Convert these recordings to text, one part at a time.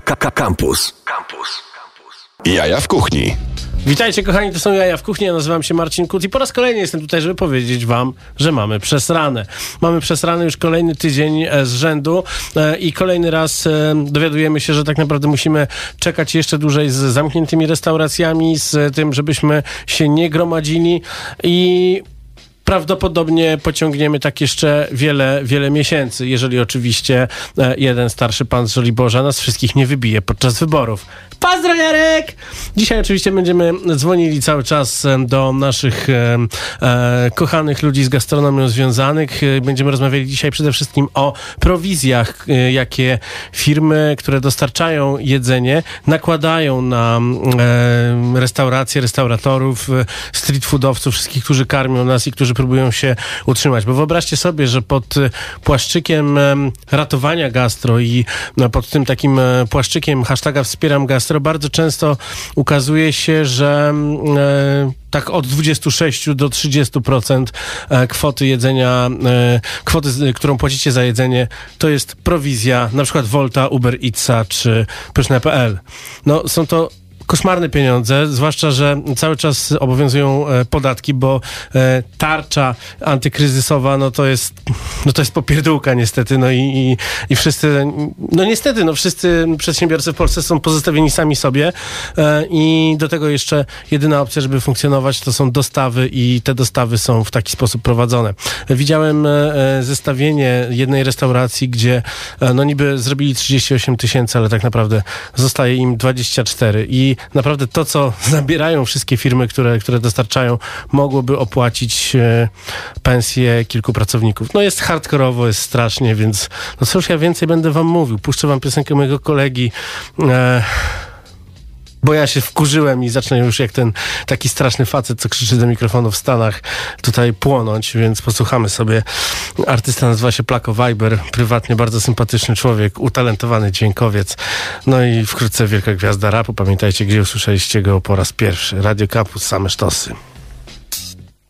Campus. Campus. Jaja w kuchni. Witajcie kochani, to są Jaja w kuchni, ja nazywam się Marcin Kut i po raz kolejny jestem tutaj, żeby powiedzieć wam, że mamy przesrane. Mamy przesrane już kolejny tydzień e, z rzędu e, i kolejny raz e, dowiadujemy się, że tak naprawdę musimy czekać jeszcze dłużej z zamkniętymi restauracjami, z tym, żebyśmy się nie gromadzili i prawdopodobnie pociągniemy tak jeszcze wiele, wiele miesięcy, jeżeli oczywiście e, jeden starszy pan z Żoliborza nas wszystkich nie wybije podczas wyborów. Pozdro Jarek! Dzisiaj oczywiście będziemy dzwonili cały czas e, do naszych e, e, kochanych ludzi z gastronomią związanych. Będziemy rozmawiali dzisiaj przede wszystkim o prowizjach, jakie firmy, które dostarczają jedzenie, nakładają na restauracje, restauratorów, street foodowców, wszystkich, którzy karmią nas i którzy próbują się utrzymać. Bo wyobraźcie sobie, że pod e, płaszczykiem e, ratowania gastro i no, pod tym takim e, płaszczykiem hashtaga wspieram gastro bardzo często ukazuje się, że e, tak od 26 do 30% e, kwoty jedzenia, kwoty, którą płacicie za jedzenie, to jest prowizja na przykład Volta, Uber Eatsa czy Pyszne.pl. No są to koszmarne pieniądze, zwłaszcza, że cały czas obowiązują e, podatki, bo e, tarcza antykryzysowa, no to jest, no to jest popierdółka niestety, no i, i, i wszyscy, no niestety, no wszyscy przedsiębiorcy w Polsce są pozostawieni sami sobie e, i do tego jeszcze jedyna opcja, żeby funkcjonować, to są dostawy i te dostawy są w taki sposób prowadzone. Widziałem zestawienie jednej restauracji, gdzie no niby zrobili 38 tysięcy, ale tak naprawdę zostaje im 24 i naprawdę to, co zabierają wszystkie firmy, które, które dostarczają, mogłoby opłacić e, pensje kilku pracowników. No jest hardkorowo, jest strasznie, więc no cóż ja więcej będę wam mówił. Puszczę wam piosenkę mojego kolegi. E, bo ja się wkurzyłem i zacznę już jak ten taki straszny facet, co krzyczy do mikrofonu w Stanach, tutaj płonąć, więc posłuchamy sobie. Artysta nazywa się Plako Viber, prywatnie bardzo sympatyczny człowiek, utalentowany dźwiękowiec. No i wkrótce wielka gwiazda rapu. Pamiętajcie, gdzie usłyszeliście go po raz pierwszy. Radio Campus, same sztosy.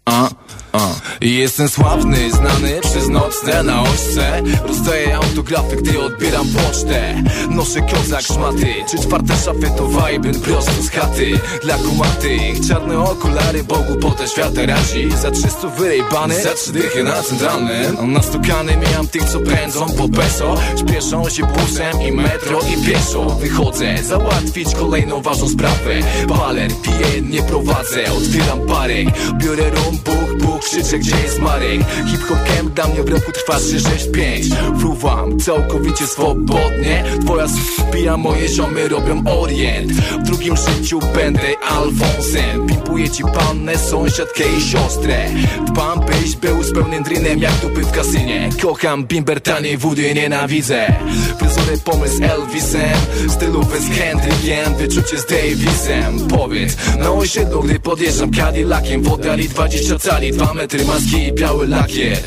A, a. Jestem sławny, znany przez nocne na ośce. Rozdaję autografy, gdy odbieram pocztę. Noszę kozak szmaty, czy czwarte szafy to vibe prosto z chaty. Dla kumatych, czarne okulary, Bogu potę świata razi. Za 300 wyrejbany, za trzy dychy na centralnym. Nastukany mijam tych, co pędzą po peso. Śpieszą się busem i metro i pieszo. Wychodzę, załatwić kolejną ważną sprawę. Baler, piję, nie prowadzę, otwieram parek Biorę rum, buch, buch, krzyczę, gdzie jest Marek? Hip-hop camp dla mnie w roku trwa 3-6-5 Fruwam całkowicie swobodnie. Twoja s- wbija moje ziomy, robią orient. W drugim życiu będę Alfonsem. Pimpuję ci pannę, sąsiadkę i siostrę. Dbam, byś był z pełnym drynem jak dupy w kasynie. Kocham bimber, taniej wody nienawidzę. Fryzurę pomysł Elvisem. Stylówę z Hendrickiem, wyczucie z Davisem. Powiedz, na osiedlu, gdy podjeżdżam Cadillaciem W oddali 20 cali, 2 metry maski i biały lakier.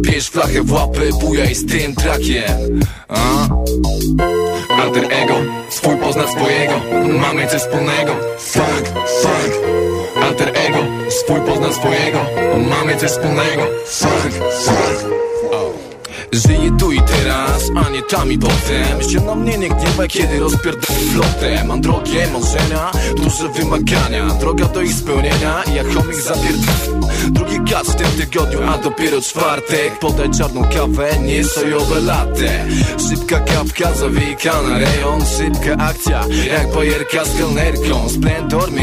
Bierz flachę w łapy, bujaj z tym trakiem? Alter ego, swój pozna swojego. Mamy coś wspólnego. Funk, funk Alter ego, swój pozna swojego. Mamy coś wspólnego. Funk, funk Żyję tu i teraz, a nie tam i potem. Się na mnie nie gniewaj, kiedy rozpierdolę flotę. Mam drogie marzenia, duże wymagania. Droga do ich spełnienia i jak chomik zapierd... Drugi gaz w tym tygodniu, a dopiero czwartek. Podaj czarną kawę, nie sojowe latte. Szybka kawka, zawijka na rejon. Szybka akcja, jak bajerka z kelnerką. Splendor mi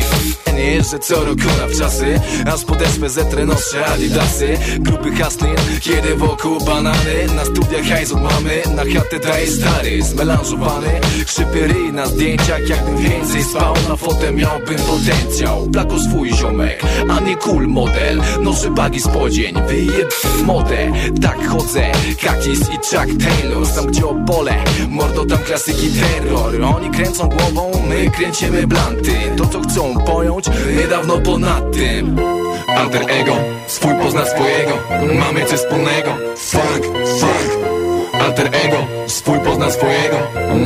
nie jeżdżę co roku na wczasy. Aż pod SPZ noszę adidasy. Gruby hustlin, kiedy wokół banany Na studiach hajs od mamy, na chatę daje stary Zmelanżowany, krzypy ryj na zdjęciach Jakbym więcej spał, na fotę miałbym potencjał. Plako swój ziomek, a nie cool model Noszę bagi z podzień, wyjeb modę Tak chodzę, Kakis i Chuck Taylor Tam gdzie opole, mordo tam klasyki terror. Oni kręcą głową, my kręcimy blanty. To co chcą pojąć, niedawno ponad tym. Alter ego, swój pozna swojego Mamy coś wspólnego. Funk, funk Alter ego, swój pozna swojego.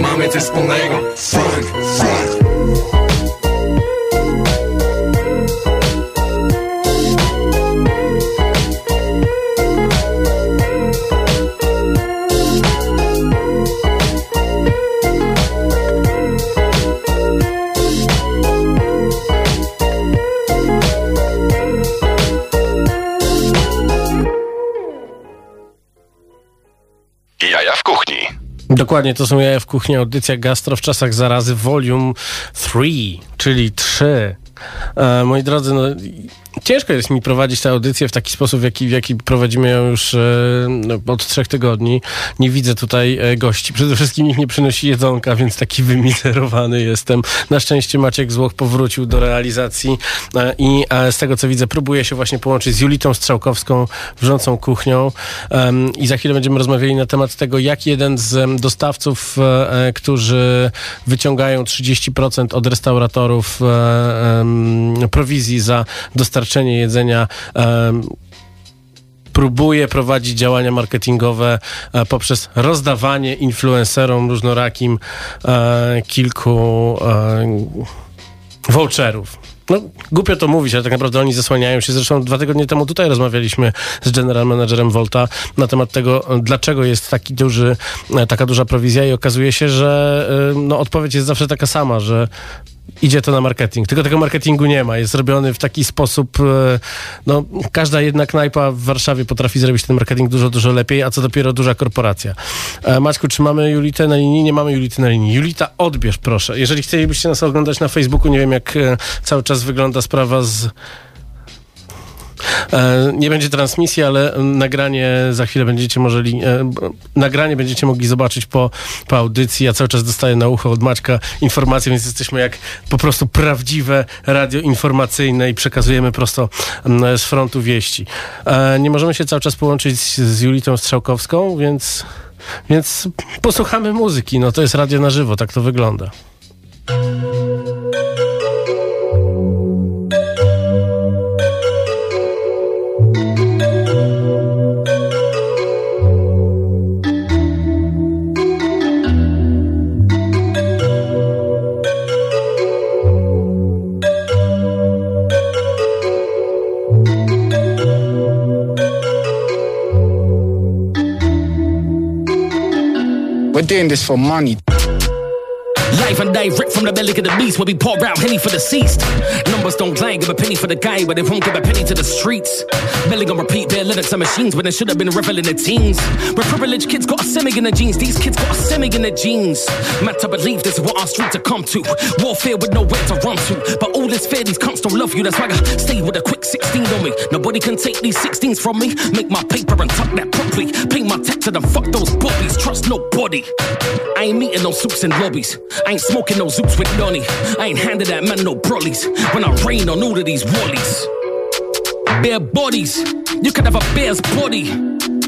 Mamy coś wspólnego Dokładnie, to są jaja w kuchni, audycja Gastro w czasach zarazy, volume 3, czyli 3. E, moi drodzy, no, ciężko jest mi prowadzić tę audycję w taki sposób, w jaki, w jaki prowadzimy ją już e, no, od trzech tygodni. Nie widzę tutaj e, gości. Przede wszystkim nikt nie przynosi jedzonka, więc taki wymizerowany jestem. Na szczęście Maciek Złoch powrócił do realizacji e, i e, z tego, co widzę, próbuje się właśnie połączyć z Julitą Strzałkowską, wrzącą kuchnią i za chwilę będziemy rozmawiali na temat tego, jak jeden z dostawców, e, e, którzy wyciągają 30% od restauratorów prowizji za dostarczenie jedzenia próbuje prowadzić działania marketingowe e, poprzez rozdawanie influencerom różnorakim e, kilku e, voucherów. No, głupio to mówić, ale tak naprawdę oni zasłaniają się. Zresztą dwa tygodnie temu tutaj rozmawialiśmy z general managerem Volta na temat tego, dlaczego jest taki duży, taka duża prowizja i okazuje się, że no, odpowiedź jest zawsze taka sama, że idzie to na marketing. Tylko tego marketingu nie ma. Jest zrobiony w taki sposób, e, no każda jedna knajpa w Warszawie potrafi zrobić ten marketing dużo, dużo lepiej, a co dopiero duża korporacja. E, Maćku, czy mamy Julitę na linii? Nie mamy Julity na linii. Julita, odbierz proszę. Jeżeli chcielibyście nas oglądać na Facebooku, nie wiem jak e, cały czas wygląda sprawa z Nie będzie transmisji, ale nagranie za chwilę będziecie mogli, e, nagranie będziecie mogli zobaczyć po, po audycji. Ja cały czas dostaję na ucho od Maćka informacje, więc jesteśmy jak po prostu prawdziwe radio informacyjne i przekazujemy prosto z frontu wieści. E, Nie możemy się cały czas połączyć z, z Julitą Strzałkowską, więc, więc posłuchamy muzyki. No to jest radio na żywo, tak to wygląda. Doing this for money. Life and direct from the belly of the beast where we pour out henny for the deceased. Numbers don't lie, give a penny for the guy, but they won't give a penny to the streets. Belly on repeat, bare lyrics and machines when they should have been reveling the teens. But privileged kids got a semi in the jeans, these kids got a semi in the jeans. Man, to believe this is what our streets have come to. Warfare with nowhere to run to. But all this fear, these cunts don't love you, that's why I stay with a quick 16 on me. Nobody can take these 16s from me. Make my paper and tuck that properly. Pay my tax and fuck those bobbies, trust nobody. I ain't meeting no soups in lobbies. I ain't smoking no zoops with Donny. I ain't handed that man no brollies. When I rain on all of these wallies. Bare bodies, you can have a bear's body.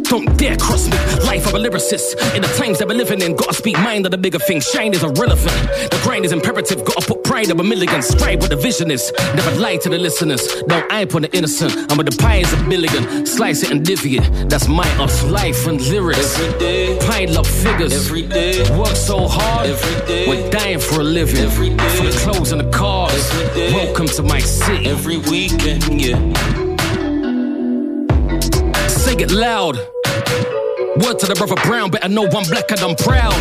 Don't dare cross me. Life of a lyricist. In the times that we're living in, gotta speak mind of the bigger things. Shine is irrelevant. The grind is imperative. Gotta put pride of a milligan. Strive what the vision is. Never lie to the listeners. Don't hype on the innocent. I'm with the pie is a billion. Slice it and divvy it. That's my us. Life and lyrics. Every day. Pile up figures. Every day. Work so hard. Every day. We're dying for a living. Every day. For the clothes and the cars. Every day. Welcome to my city. Every weekend, yeah. Say it loud. Word to the brother Brown, better know I'm black and I'm proud.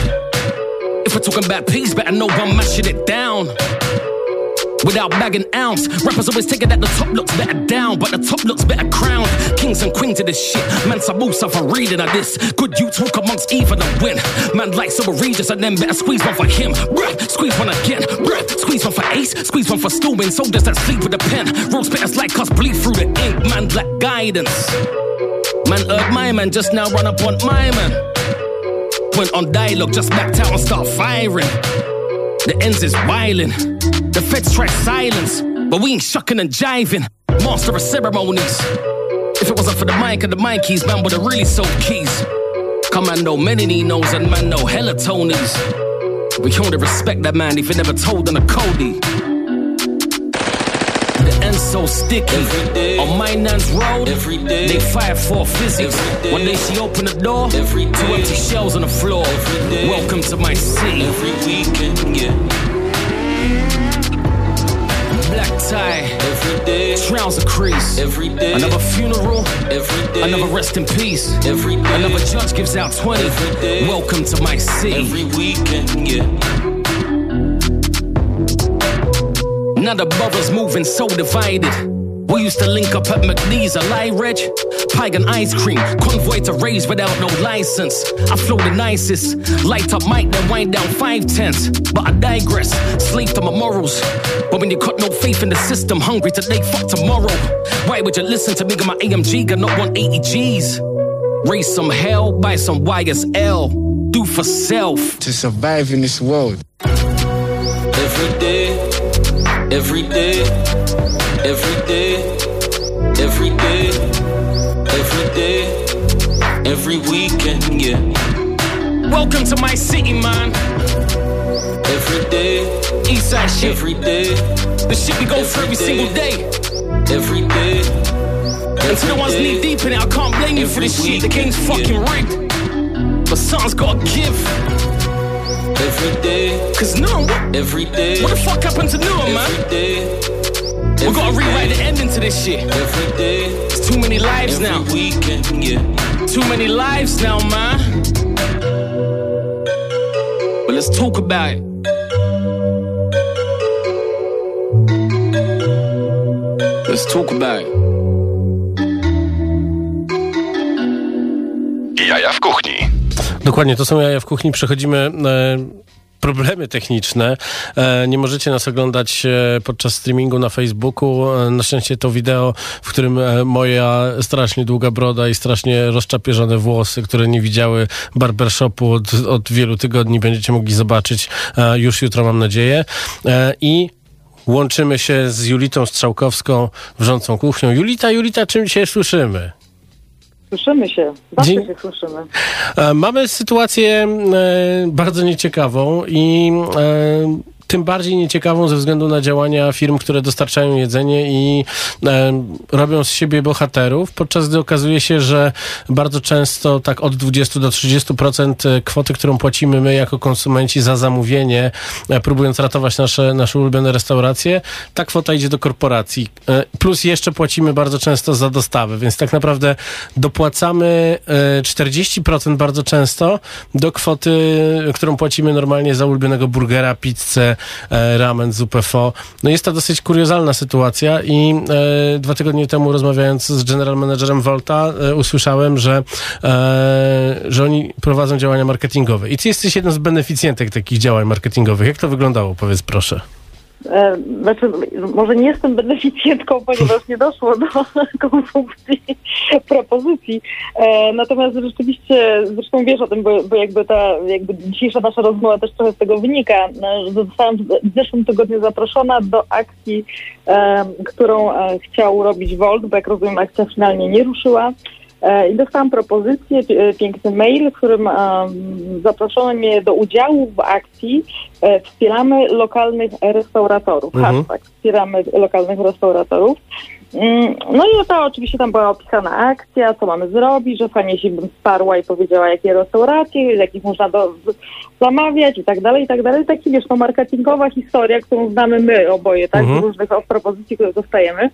If we're talking about peace, better know I'm mashing it down. Without bagging ounce, rappers always take it that the top looks better down, but the top looks better crowned. Kings and queens of this shit, man, Sabusa for reading of this. Good you talk amongst even and win. Man, like so Regis and then better squeeze one for him. Bruh, squeeze one again. Bruh, squeeze one for Ace, squeeze one for Stewing. Soldiers that sleep with a pen. Road spitters like us bleed through the ink. Man, lack guidance. Man heard my man just now run up on my man. Went on dialogue, just backed out and start firing. The ends is wildin'. The feds try silence, but we ain't shucking and jiving. Master of ceremonies. If it wasn't for the mic and the mic keys, man would have really sold keys. Commando many knows and man know hella Tonys. We only respect that man if he never told on a Cody. So sticky. Every day. On my nan's road, they fire for physics. One day she opened the door, two empty shells on the floor. Welcome to my city. Every weekend, yeah. Black tie, Every day. trouser crease. Every day. Another funeral, Every day. another rest in peace. Every day. Another judge gives out 20. Every day. Welcome to my city. Every weekend, yeah. Now the brothers moving so divided. We used to link up at McNeese, a lie reg, pie and ice cream, convoy to raise without no license. I flow the nicest, light up mic, then wind down five tenths. But I digress, slave to my morals. But when you got no faith in the system, hungry today, fuck tomorrow. Why would you listen to me? Got my AMG, got not 180 G's. Raise some hell, buy some YSL. Do for self. To survive in this world. Every day, every day, every day, every day, every day, every weekend, yeah. Welcome to my city, man. Every day, Eastside shit. every day, The shit we go through every single day. every day. And to the ones knee deep in it, I can't blame you for this shit. The game's fucking rigged. But something's gotta give. Every day, Cause no, what, every day, what the fuck happened to Noah, man? every day. We gotta rewrite day, the ending to this shit. Every day, It's too many lives every now. weekend, yeah. Too many lives now, man. But let's talk about it. Let's talk about it. Dokładnie, to są jaja w kuchni. Przechodzimy e, problemy techniczne. E, nie możecie nas oglądać e, podczas streamingu na Facebooku. Na szczęście to wideo, w którym moja strasznie długa broda i strasznie rozczapieżone włosy, które nie widziały barbershopu od, od wielu tygodni, będziecie mogli zobaczyć już jutro, mam nadzieję. I łączymy się z Julitą Strzałkowską, wrzącą kuchnią. Julita, Julita, czym dzisiaj słyszymy? Słyszymy się, zawsze Dzień- się słyszymy. E, Mamy sytuację e, bardzo nieciekawą i e, tym bardziej nieciekawą ze względu na działania firm, które dostarczają jedzenie i e, robią z siebie bohaterów, podczas gdy okazuje się, że bardzo często tak od 20 do 30% kwoty, którą płacimy my jako konsumenci za zamówienie, e, próbując ratować nasze, nasze ulubione restauracje, ta kwota idzie do korporacji. E, plus jeszcze płacimy bardzo często za dostawę, więc tak naprawdę dopłacamy e, 40% bardzo często do kwoty, którą płacimy normalnie za ulubionego burgera, pizzę, e, ramen, zupę pho. No jest to dosyć kuriozalna sytuacja i e, dwa tygodnie temu rozmawiając z general managerem Volta e, usłyszałem, że, e, że oni prowadzą działania marketingowe. I ty jesteś jedną z beneficjentek takich działań marketingowych. Jak to wyglądało? Powiedz proszę. E, Znaczy, może nie jestem beneficjentką, ponieważ nie doszło do konsumpcji propozycji. E, Natomiast rzeczywiście, zresztą wiesz o tym, bo, bo jakby ta jakby dzisiejsza nasza rozmowa też trochę z tego wynika, e, że zostałam w zeszłym tygodniu zaproszona do akcji, którą chciał robić Volt, bo jak rozumiem akcja finalnie nie ruszyła. E, I dostałam propozycję, e, piękny mail, w którym em, zaproszono mnie do udziału w akcji e, Wspieramy lokalnych restauratorów. Mhm. Hashtag Wspieramy lokalnych restauratorów. Mm, No i to oczywiście tam była opisana akcja, co mamy zrobić, że fajnie się bym wsparła i powiedziała, jakie restauracje, jakich można do, zamawiać i tak dalej, i tak dalej. Taki, wiesz, no marketingowa historia, którą znamy my oboje, tak, Mhm. z różnych propozycji, które dostajemy.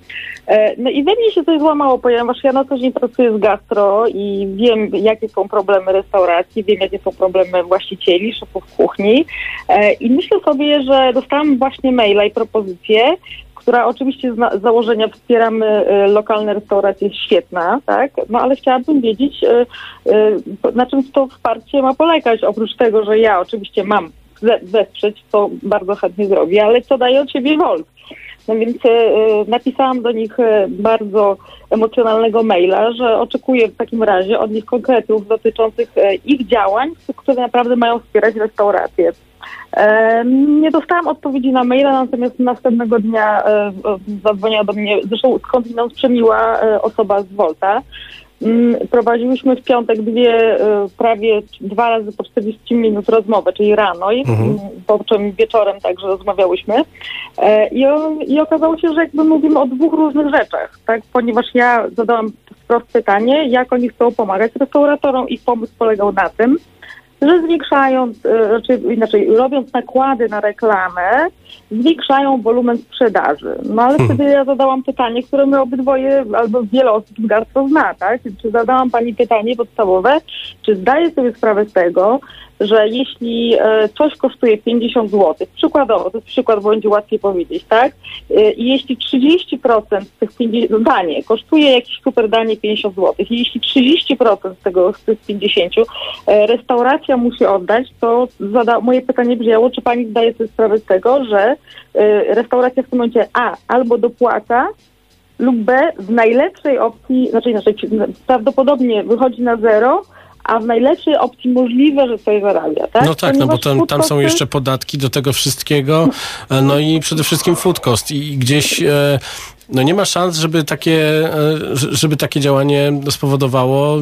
E, No i we mnie się coś złamało, ponieważ ja na co dzień pracuję z gastro i wiem, jakie są problemy restauracji, wiem, jakie są problemy właścicieli, szefów kuchni E, i myślę sobie, że dostałam właśnie maila i propozycję, która oczywiście z założenia wspieramy e, lokalne restauracje, świetna, tak? No ale chciałabym wiedzieć, e, e, na czym to wsparcie ma polegać, oprócz tego, że ja oczywiście mam ze- wesprzeć, to bardzo chętnie zrobię, ale co daje od siebie Volt? No więc e, napisałam do nich bardzo emocjonalnego maila, że oczekuję w takim razie od nich konkretów dotyczących ich działań, które naprawdę mają wspierać restauracje. Nie dostałam odpowiedzi na maila, natomiast następnego dnia e, zadzwoniła do mnie, zresztą skądinąd przemiła e, osoba z Volta. Mm, Prowadziłyśmy w piątek dwie, e, prawie dwa razy po 40 minut rozmowę, czyli rano, i, Mhm. po czym wieczorem także rozmawiałyśmy. I, I okazało się, że jakby mówimy o dwóch różnych rzeczach, tak? Ponieważ ja zadałam wprost pytanie, jak oni chcą pomagać restauratorom. Ich pomysł polegał na tym, że zwiększając, e, znaczy inaczej, robiąc nakłady na reklamę, zwiększają wolumen sprzedaży. No ale wtedy ja zadałam pytanie, które my obydwoje, albo wiele osób z gastro zna, tak? Czy zadałam pani pytanie podstawowe, czy zdaje sobie sprawę z tego, że jeśli e, coś kosztuje 50 zł, przykładowo, to jest przykład, będzie łatwiej powiedzieć, tak? E, I jeśli 30% z tych 50, no danie kosztuje jakieś super danie 50 zł, i jeśli 30% z tego z tych 50 e, restauracja musi oddać, to zada, moje pytanie brzmiało, czy pani zdaje sobie sprawę z tego, że restauracja w tym momencie A albo dopłaca, lub B w najlepszej opcji, znaczy inaczej, prawdopodobnie wychodzi na zero, a w najlepszej opcji możliwe, że coś zarabia, tak? No tak, no bo Ponieważ tam, tam są jeszcze podatki do tego wszystkiego, e, no i przede wszystkim food cost i gdzieś e, no nie ma szans, żeby takie, e, żeby takie działanie spowodowało e,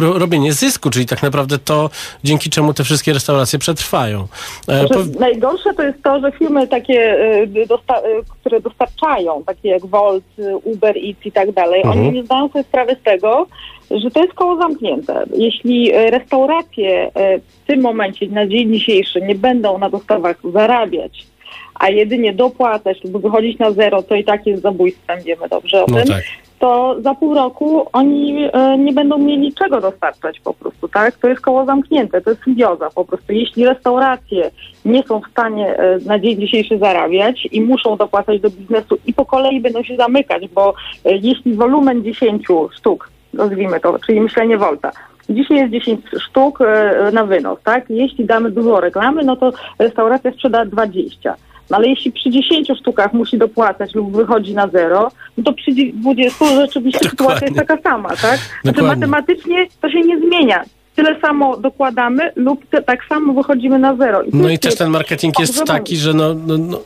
ro, robienie zysku, czyli tak naprawdę to, dzięki czemu te wszystkie restauracje przetrwają. E, Że po- Najgorsze to jest to, że firmy takie, dosta- które dostarczają, takie jak Volt, Uber Eats i tak dalej, Mhm. oni nie zdają sobie sprawy z tego, że to jest koło zamknięte. Jeśli restauracje w tym momencie, na dzień dzisiejszy, nie będą na dostawach zarabiać, a jedynie dopłacać lub wychodzić na zero, to i tak jest zabójstwem, wiemy dobrze o no tym tak. to za pół roku oni e, nie będą mieli czego dostarczać po prostu, tak? To jest koło zamknięte, to jest symbioza po prostu. Jeśli restauracje nie są w stanie e, na dzień dzisiejszy zarabiać i muszą dopłacać do biznesu i po kolei będą się zamykać, bo e, jeśli wolumen 10 sztuk, nazwijmy to, czyli myślenie Volta, Dzisiaj jest 10 sztuk na wynos, tak? Jeśli damy dużo reklamy, no to restauracja sprzeda 20. No ale jeśli przy 10 sztukach musi dopłacać lub wychodzi na zero, no to przy 20 rzeczywiście sytuacja jest taka sama, tak? Znaczy Dokładnie. matematycznie to się nie zmienia. Tyle samo dokładamy lub te, tak samo wychodzimy na zero. to No i też ten marketing jest taki, że no, no, no,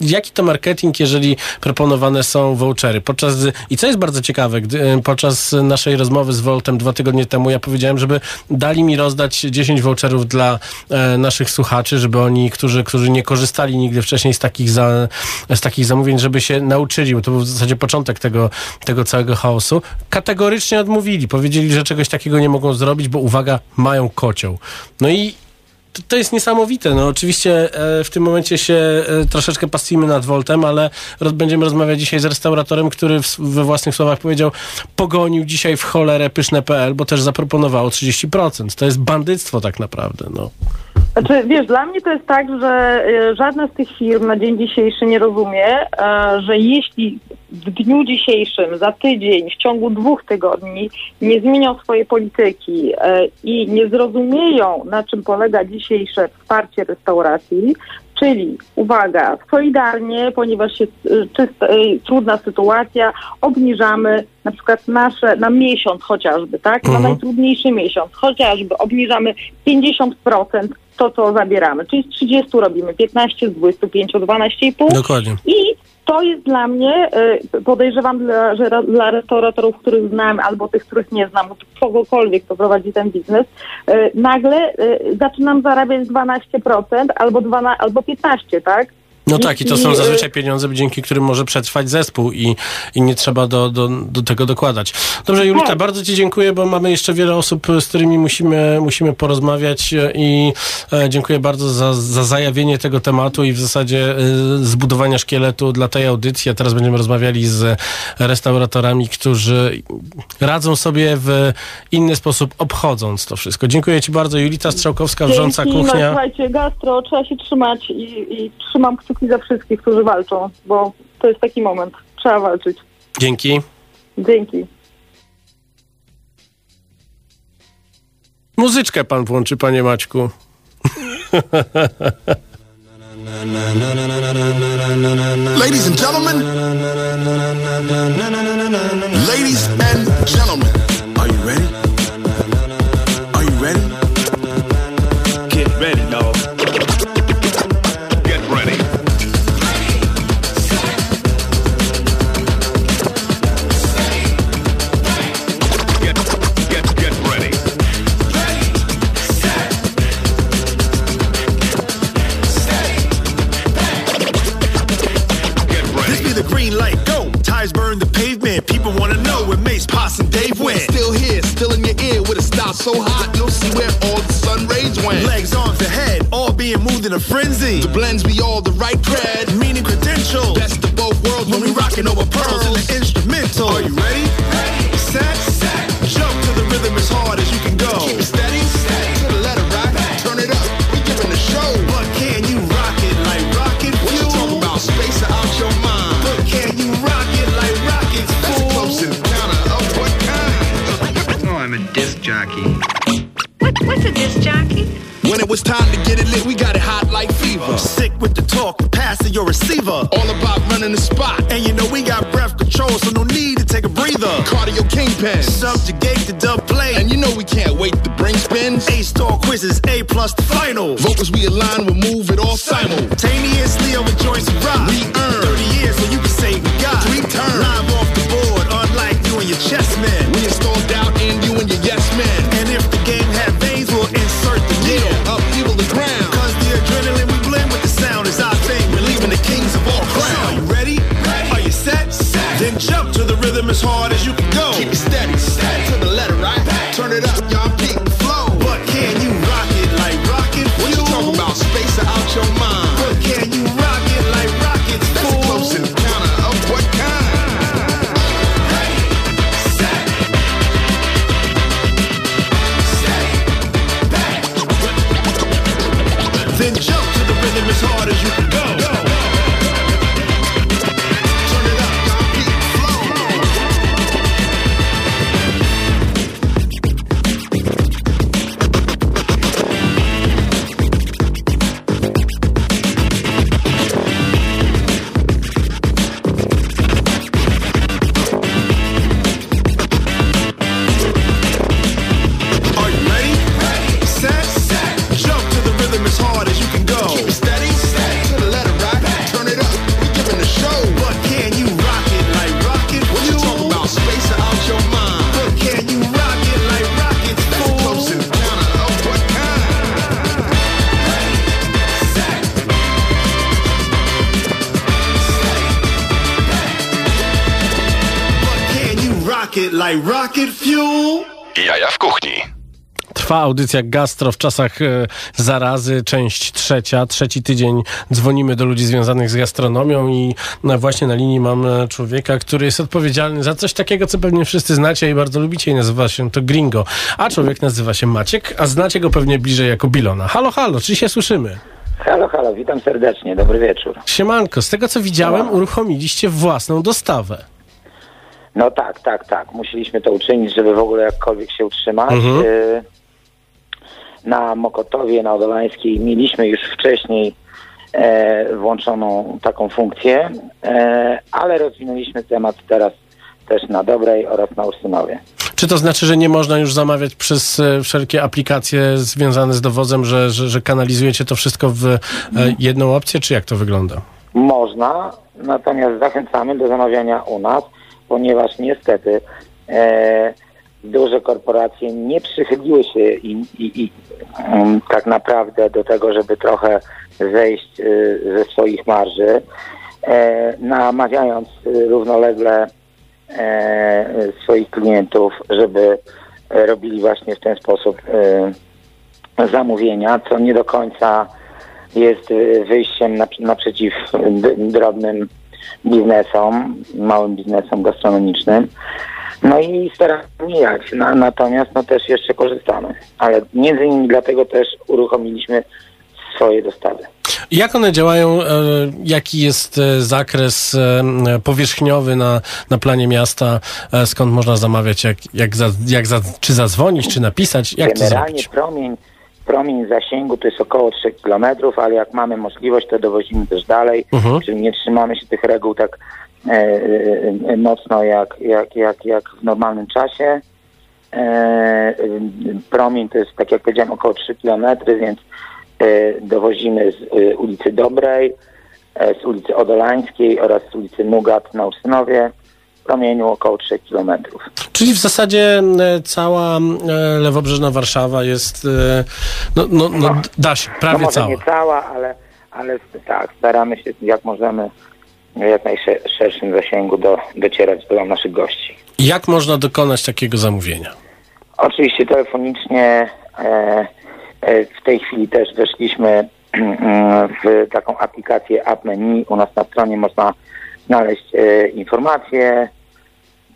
jaki to marketing, jeżeli proponowane są vouchery? Podczas, I co jest bardzo ciekawe, gdy, e, podczas naszej rozmowy z Voltem dwa tygodnie temu ja powiedziałem, żeby dali mi rozdać 10 voucherów dla e, naszych słuchaczy, żeby oni, którzy, którzy nie korzystali nigdy wcześniej z takich, za, z takich zamówień, żeby się nauczyli, bo to był w zasadzie początek tego, tego całego chaosu. Kategorycznie odmówili. Powiedzieli, że czegoś takiego nie mogą zrobić, bo uwaga, mają kocioł. No i to, jest niesamowite. No oczywiście e, w tym momencie się e, troszeczkę pastwimy nad Voltem, ale będziemy rozmawiać dzisiaj z restauratorem, który we własnych słowach powiedział, pogonił dzisiaj w cholerę pyszne.pl, bo też zaproponowało 30%. To jest bandyctwo tak naprawdę. No. Znaczy, wiesz, dla mnie to jest tak, że e, żadna z tych firm na dzień dzisiejszy nie rozumie, e, że jeśli w dniu dzisiejszym, za tydzień, w ciągu dwóch tygodni nie zmienią swojej polityki e, i nie zrozumieją, na czym polega dzisiejsze wsparcie restauracji, Czyli, uwaga, solidarnie, ponieważ jest czysta, trudna sytuacja, obniżamy na przykład nasze, na miesiąc chociażby, tak? Na Mhm. najtrudniejszy miesiąc, chociażby obniżamy 50% to, co zabieramy. Czyli z 30 robimy 15, z 25, 12,5. Dokładnie. I to jest dla mnie, y, podejrzewam, dla, że dla restauratorów, których znam, albo tych, których nie znam, kogokolwiek, kto prowadzi ten biznes, y, nagle y, zaczynam zarabiać 12% albo, 12, albo 15%, tak? No tak, i to są zazwyczaj pieniądze, dzięki którym może przetrwać zespół i, i nie trzeba do, do, do tego dokładać. Dobrze, Julita, Tak. bardzo Ci dziękuję, bo mamy jeszcze wiele osób, z którymi musimy, musimy porozmawiać e, i e, dziękuję bardzo za, za zajawienie tego tematu i w zasadzie e, zbudowania szkieletu dla tej audycji. A teraz będziemy rozmawiali z restauratorami, którzy radzą sobie w inny sposób, obchodząc to wszystko. Dziękuję Ci bardzo. Julita Strzałkowska, wrząca Dzięki, No, kuchnia. słuchajcie, gastro, trzeba się trzymać i, i trzymam kciuki za wszystkich, którzy walczą, bo to jest taki moment. Trzeba walczyć. Dzięki. Dzięki. Muzyczkę pan włączy, panie Maćku. Ladies and gentlemen, ladies and gentlemen, People wanna know where Mace, Poss, and Dave went. Still here, still in your ear with a style so hot, you'll see where all the sun rays went. Legs, arms, the head, all being moved in a frenzy. The blends be all the right cred, meaning credentials. Best of both worlds when we rockin' over pearls because we align fuel? Jaja w kuchni. Trwa audycja Gastro w czasach e, zarazy, część trzecia. Trzeci tydzień dzwonimy do ludzi związanych z gastronomią i no, właśnie na linii mam e, człowieka, który jest odpowiedzialny za coś takiego, co pewnie wszyscy znacie i bardzo lubicie i nazywa się to Gringo. A człowiek nazywa się Maciek, a znacie go pewnie bliżej jako Bilona. Halo, halo, czy się słyszymy? Halo, halo, witam serdecznie, dobry wieczór. Siemanko, z tego co widziałem, uruchomiliście własną dostawę. No tak, tak, tak, musieliśmy to uczynić, żeby w ogóle jakkolwiek się utrzymać. Mhm. Y, Na Mokotowie, na Odolańskiej mieliśmy już wcześniej e, włączoną taką funkcję, e, ale rozwinęliśmy temat teraz też na Dobrej oraz na Ursynowie. Czy to znaczy, że nie można już zamawiać przez e, wszelkie aplikacje związane z dowozem, że, że, że kanalizujecie to wszystko w jedną opcję, czy jak to wygląda? Można, natomiast zachęcamy do zamawiania u nas, ponieważ niestety e, duże korporacje nie przychyliły się i, i, i um, tak naprawdę do tego, żeby trochę zejść y, ze swoich marży, e, namawiając równolegle e, swoich klientów, żeby e, robili właśnie w ten sposób e, zamówienia, co nie do końca jest y, wyjściem napr- naprzeciw drobnym biznesom, małym biznesom gastronomicznym. No i staramy się mijać, na, natomiast no też jeszcze korzystamy. Ale między innymi dlatego też uruchomiliśmy swoje dostawy. Jak one działają? e, Jaki jest e, zakres e, powierzchniowy na, na planie miasta? Skąd można zamawiać? Jak, jak, za, jak za, czy zadzwonić, czy napisać? Jak to Generalnie zrobić? promień, promień zasięgu to jest około 3 km, ale jak mamy możliwość, to dowozimy też dalej, Mhm. czyli nie trzymamy się tych reguł tak e, e, mocno jak, jak, jak, jak w normalnym czasie. E, e, promień to jest, tak jak powiedziałem, około 3 km, więc e, dowozimy z e, ulicy Dobrej, e, z ulicy Odolańskiej oraz z ulicy Nugat na Ursynowie. Promieniu około 3 kilometrów. Czyli w zasadzie e, cała e, lewobrzeżna Warszawa jest, e, no, no, no d- da się, No prawie może cała. nie cała, ale, ale tak, staramy się jak możemy w jak najszerszym zasięgu do, docierać do naszych gości. Jak można dokonać takiego zamówienia? Oczywiście telefonicznie e, e, w tej chwili też weszliśmy w taką aplikację App Menu. U nas na stronie można znaleźć e, informacje,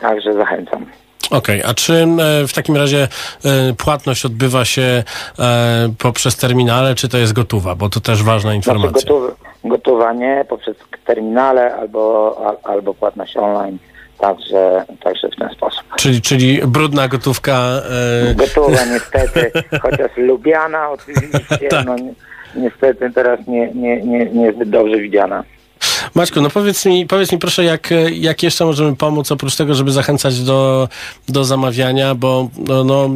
także zachęcam. Okej, a czy e, w takim razie e, płatność odbywa się e, poprzez terminale, czy to jest gotowa? Bo to też ważna Znaczy informacja. gotow, gotowanie poprzez terminale albo, al, albo płatność online Także, także w ten sposób. Czyli, czyli brudna gotówka. E... Gotowa niestety, chociaż lubiana oczywiście, Tak. no ni- niestety teraz nie, nie, nie, niezbyt dobrze widziana. Maćku, no powiedz mi, powiedz mi proszę, jak, e, jak jeszcze możemy pomóc, oprócz tego, żeby zachęcać do, do zamawiania, bo no, no,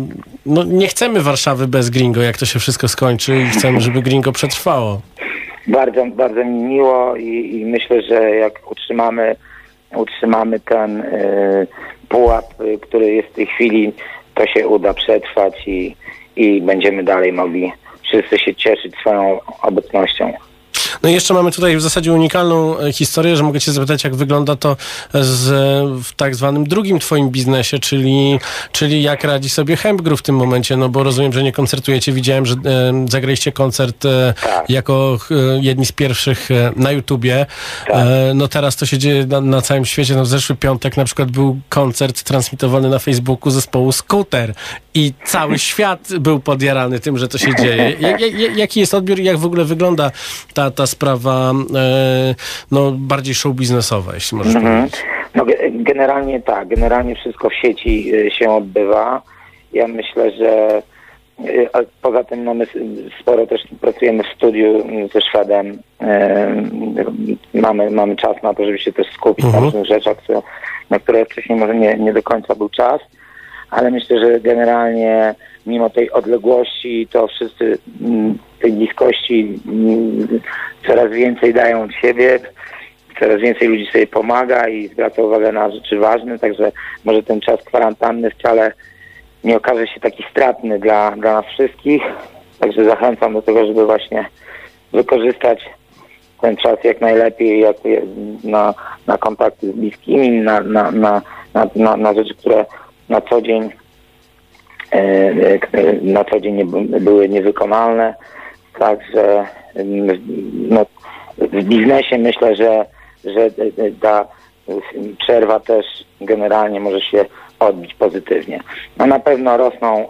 no, nie chcemy Warszawy bez gringo, jak to się wszystko skończy i chcemy, żeby gringo przetrwało. Bardzo, bardzo mi miło i, i myślę, że jak utrzymamy, utrzymamy ten y, pułap, y, który jest w tej chwili, to się uda przetrwać i, i będziemy dalej mogli wszyscy się cieszyć swoją obecnością. No i jeszcze mamy tutaj w zasadzie unikalną e, historię, że mogę cię zapytać, jak wygląda to z, w tak zwanym drugim twoim biznesie, czyli, czyli jak radzi sobie Hempgru w tym momencie, no bo rozumiem, że nie koncertujecie. Widziałem, że e, zagraliście koncert e, Tak. jako e, jedni z pierwszych e, na YouTubie. E, no teraz to się dzieje na, na całym świecie. No w zeszły piątek na przykład był koncert transmitowany na Facebooku zespołu Scooter i cały świat był podjarany tym, że to się dzieje. Jak, jak, jaki jest odbiór i jak w ogóle wygląda ta, ta sprawa e, no, bardziej show biznesowa, jeśli możesz Mhm. powiedzieć? No, ge- generalnie tak, generalnie wszystko w sieci y, się odbywa. Ja myślę, że a poza tym mamy s- sporo też pracujemy w studiu y, ze Szwedem. Mamy, mamy czas na to, żeby się też skupić na Mhm. różnych rzeczach, na które wcześniej może nie, nie do końca był czas. Ale myślę, że generalnie mimo tej odległości to wszyscy mm, tej bliskości mm, coraz więcej dają od siebie coraz więcej ludzi sobie pomaga i zwraca uwagę na rzeczy ważne, także może ten czas kwarantanny wcale nie okaże się taki stratny dla, dla nas wszystkich. Także zachęcam do tego, żeby właśnie wykorzystać ten czas jak najlepiej jak, na, na kontakty z bliskimi, na, na, na, na, na, rzeczy, które na co dzień na co dzień nie, by- były niewykonalne. Także no, w biznesie myślę, że, że e, e, ta e, przerwa też generalnie może się odbić pozytywnie. No na pewno rosną,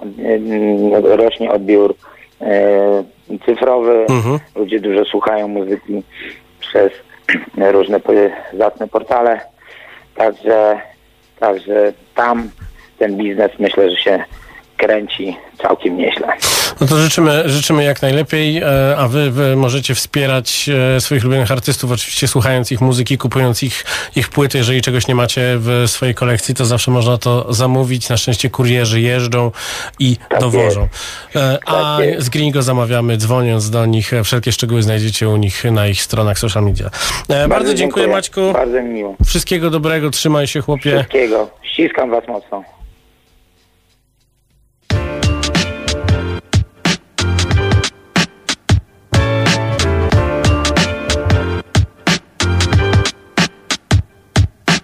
e, rośnie odbiór e, cyfrowy, Mhm. ludzie dużo słuchają muzyki przez różne zacne portale, także, także tam ten biznes myślę, że się kręci całkiem nieźle. No to życzymy, życzymy jak najlepiej, e, a wy, wy możecie wspierać e, swoich ulubionych artystów, oczywiście słuchając ich muzyki, kupując ich, ich płyty. Jeżeli czegoś nie macie w swojej kolekcji, to zawsze można to zamówić. Na szczęście kurierzy jeżdżą i Tak dowożą. E, A Tak jest. z Gringo zamawiamy, dzwoniąc do nich. E, Wszelkie szczegóły znajdziecie u nich na ich stronach social media. E, Bardzo, dziękuję Maćku. Bardzo mi miło. Wszystkiego dobrego, trzymaj się chłopie. Wszystkiego. Ściskam was mocno.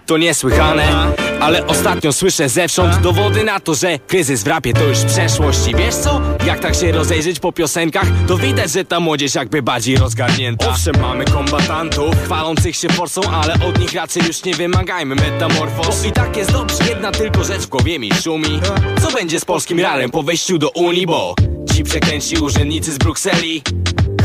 To niesłychane, ale ostatnio słyszę zewsząd dowody na to, że kryzys w rapie to już przeszłość. I wiesz co? Jak tak się rozejrzeć po piosenkach, to widać, że ta młodzież jakby bardziej rozgarnięta. Owszem, mamy kombatantów, chwalących się forsą, ale od nich raczej już nie wymagajmy metamorfoz. I tak jest dobrze, jedna tylko rzecz w głowie mi szumi. Co będzie z polskim ralem po wejściu do Unii, bo ci przekręci urzędnicy z Brukseli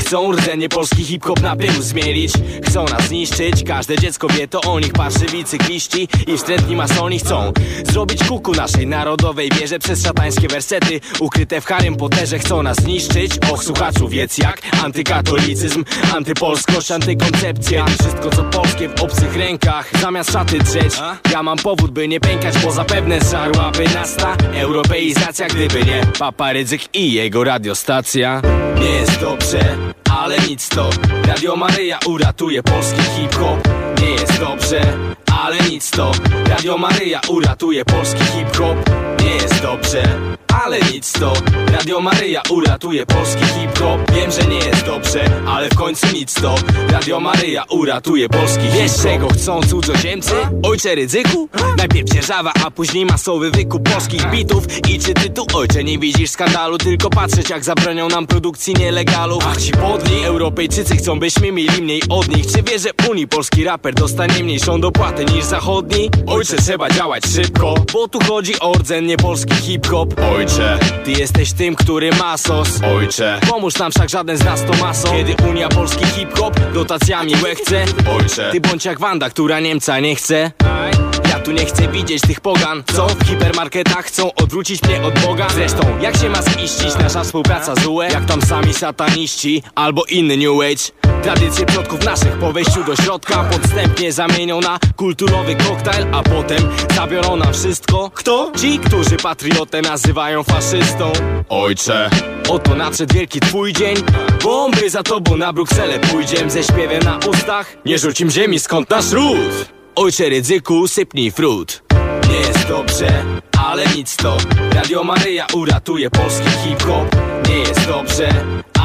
Chcą rdzenie polski hip-hop na pył zmielić. Chcą nas zniszczyć, każde dziecko wie to o nich Parszywi cykliści i wstrętni masoni chcą Zrobić kuku naszej narodowej wierze Przez szatańskie wersety. Ukryte w Harrym Potterze Chcą nas zniszczyć, och słuchaczu wiedz jak Antykatolicyzm, antypolskość, antykoncepcja. Wszystko co polskie w obcych rękach Zamiast szaty drzeć, ja mam powód by nie pękać Bo zapewne zżarłaby nas ta europeizacja Gdyby nie Papa Rydzyk i jego radiostacja. Nie jest dobrze, ale nic to. Radio Maryja uratuje polski hip-hop. Nie jest dobrze, ale nic to Radio Maryja uratuje polski hip-hop Nie jest dobrze, ale nic to Radio Maryja uratuje polski hip-hop Wiem, że nie jest dobrze, ale w końcu nic to Radio Maryja uratuje polski hip-hop Wiesz czego chcą cudzoziemcy? Ojcze Rydzyku? Najpierw dzierżawa, a później masowy wykup polskich bitów I czy ty tu ojcze nie widzisz skandalu? Tylko patrzeć jak zabronią nam produkcji nielegalów Ach ci podli, Europejczycy chcą byśmy mieli mniej od nich Czy wiesz, że Unii polski raper dostanie mniejszą dopłatę niż zachodni? Ojcze trzeba działać szybko, bo tu chodzi o rdzeń, nie polski hip-hop. Ojcze, ty jesteś tym, który ma sos. Ojcze, pomóż nam wszak żaden z nas to maso. Kiedy Unia polski hip-hop dotacjami łechce. Ojcze, ty bądź jak Wanda, która Niemca nie chce Tu nie chcę widzieć tych pogan. Co w hipermarketach chcą odwrócić mnie od Boga? Zresztą jak się ma ziścić? Nasza współpraca z UE Jak tam sami sataniści albo inny New Age. Tradycje przodków naszych po wejściu do środka Podstępnie zamienią na kulturowy koktajl A potem zabiorą nam wszystko. Kto? Ci, którzy patriotę nazywają faszystą. Ojcze Oto nadszedł wielki twój dzień. Bomby za tobą na Brukselę pójdziem Ze śpiewem na ustach. Nie rzuć im ziemi skąd nasz ród Ojcze ryzyku sypnij frut. Nie jest dobrze, ale nic to. Radio Maryja uratuje polski hip-hop. Nie jest dobrze,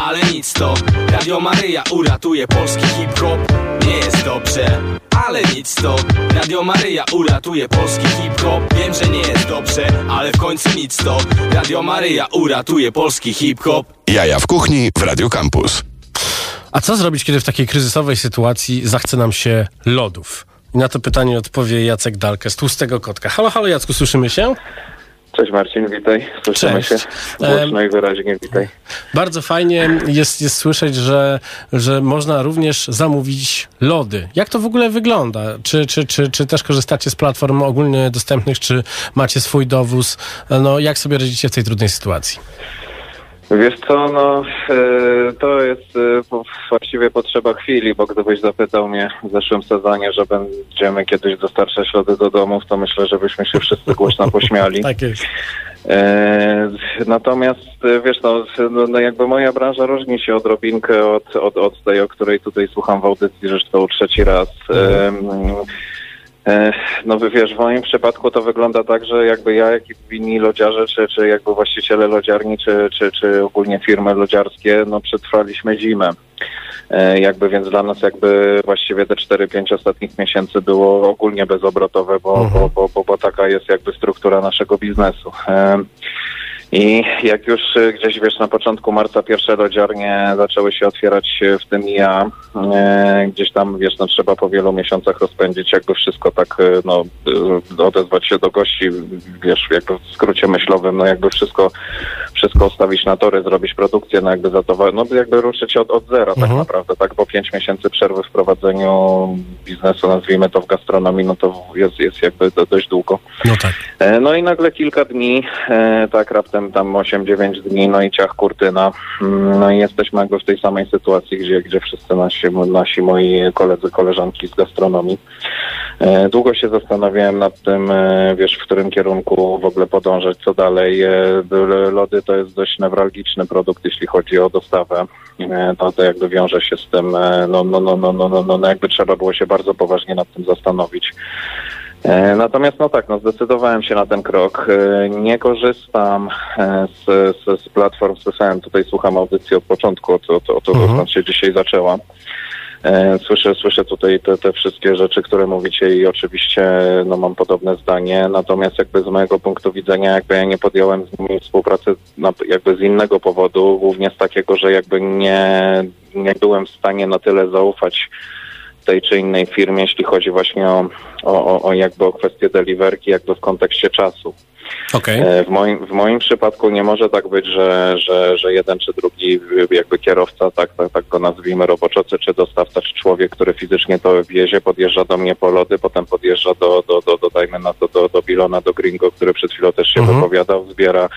ale nic to. Radio Maryja uratuje polski hip-hop. Nie jest dobrze, ale nic to. Radio Maryja uratuje polski hip-hop. Wiem, że nie jest dobrze, ale w końcu nic to. Radio Maryja uratuje polski hip-hop. Jaja w kuchni w Radio Campus. A co zrobić, kiedy w takiej kryzysowej sytuacji zachce nam się lodów? I na to pytanie odpowie Jacek Dalkę z Tłustego Kotka. Halo, halo Jacku, słyszymy się? Cześć Marcin, witaj. Słyszymy Cześć. się. Głośno i wyraźnie witaj. Bardzo fajnie jest, jest słyszeć, że, że można również zamówić lody. Jak to w ogóle wygląda? Czy, czy, czy, czy też korzystacie z platform ogólnie dostępnych, czy macie swój dowóz? No, jak sobie radzicie w tej trudnej sytuacji? Wiesz co, no e, to jest e, właściwie potrzeba chwili, bo gdybyś zapytał mnie w zeszłym sezonie, że będziemy kiedyś dostarczać lody do domów, to myślę, że byśmy się wszyscy głośno pośmiali. Tak jest. E, natomiast wiesz, no, no, jakby moja branża różni się odrobinkę od, od, od tej, o której tutaj słucham w audycji, zresztą trzeci raz. E, e, no wiesz, w moim przypadku to wygląda tak, że jakby ja, jak i inni lodziarze, czy, czy jakby właściciele lodziarni, czy, czy, czy ogólnie firmy lodziarskie, no przetrwaliśmy zimę. E, Jakby więc dla nas jakby właściwie te 4-5 ostatnich miesięcy było ogólnie bezobrotowe, bo, bo, bo, bo, bo taka jest jakby struktura naszego biznesu. E, I jak już e, gdzieś wiesz na początku marca pierwsze lodziarnie zaczęły się otwierać e, w tym ja, e, gdzieś tam wiesz, no trzeba po wielu miesiącach rozpędzić jakby wszystko tak, no odezwać się do gości, wiesz, jakby w skrócie myślowym, no jakby wszystko, wszystko ustawić na tory, zrobić produkcję, no jakby za to, no jakby ruszyć od, od zera tak naprawdę, tak, bo pięć miesięcy przerwy w prowadzeniu biznesu, nazwijmy to w gastronomii, no to jest, jest jakby do, dość długo. No tak. E, No i nagle kilka dni, e, tak raptem tam 8-9 dni, no i ciach kurtyna. Mm, No i jesteśmy jakby w tej samej sytuacji, gdzie, gdzie wszyscy nasi, nasi moi koledzy, koleżanki z gastronomii. E, Długo się zastanawiałem nad tym, wiesz, w którym kierunku w ogóle podążać, co dalej. Lody to jest dość newralgiczny produkt, jeśli chodzi o dostawę. E, To, to jakby wiąże się z tym, e, no, no, no, no, no, no, no, no jakby trzeba było się bardzo poważnie nad tym zastanowić. E, Natomiast no tak, no zdecydowałem się na ten krok. Nie korzystam z, z, z platform, słyszałem, tutaj słucham audycji od początku, od, od, od, od skąd się dzisiaj zaczęła. E, Słyszę, słyszę tutaj te, te wszystkie rzeczy, które mówicie i oczywiście no, mam podobne zdanie, natomiast jakby z mojego punktu widzenia jakby ja nie podjąłem z nimi współpracy jakby z innego powodu, głównie z takiego, że jakby nie, nie byłem w stanie na tyle zaufać tej czy innej firmie, jeśli chodzi właśnie o, o- o jakby o kwestię deliverki, jakby w kontekście czasu. Okej. E, W moim, w moim przypadku nie może tak być, że, że, że jeden czy drugi jakby kierowca, tak, tak, tak go nazwijmy roboczo, czy- dostawca, czy człowiek, który fizycznie to wiezie, podjeżdża do mnie po lody, potem podjeżdża do, do, do, do dajmy na to, do, do Bilona, do Gringo, który przed chwilą też się Mhm. wypowiadał, zbiera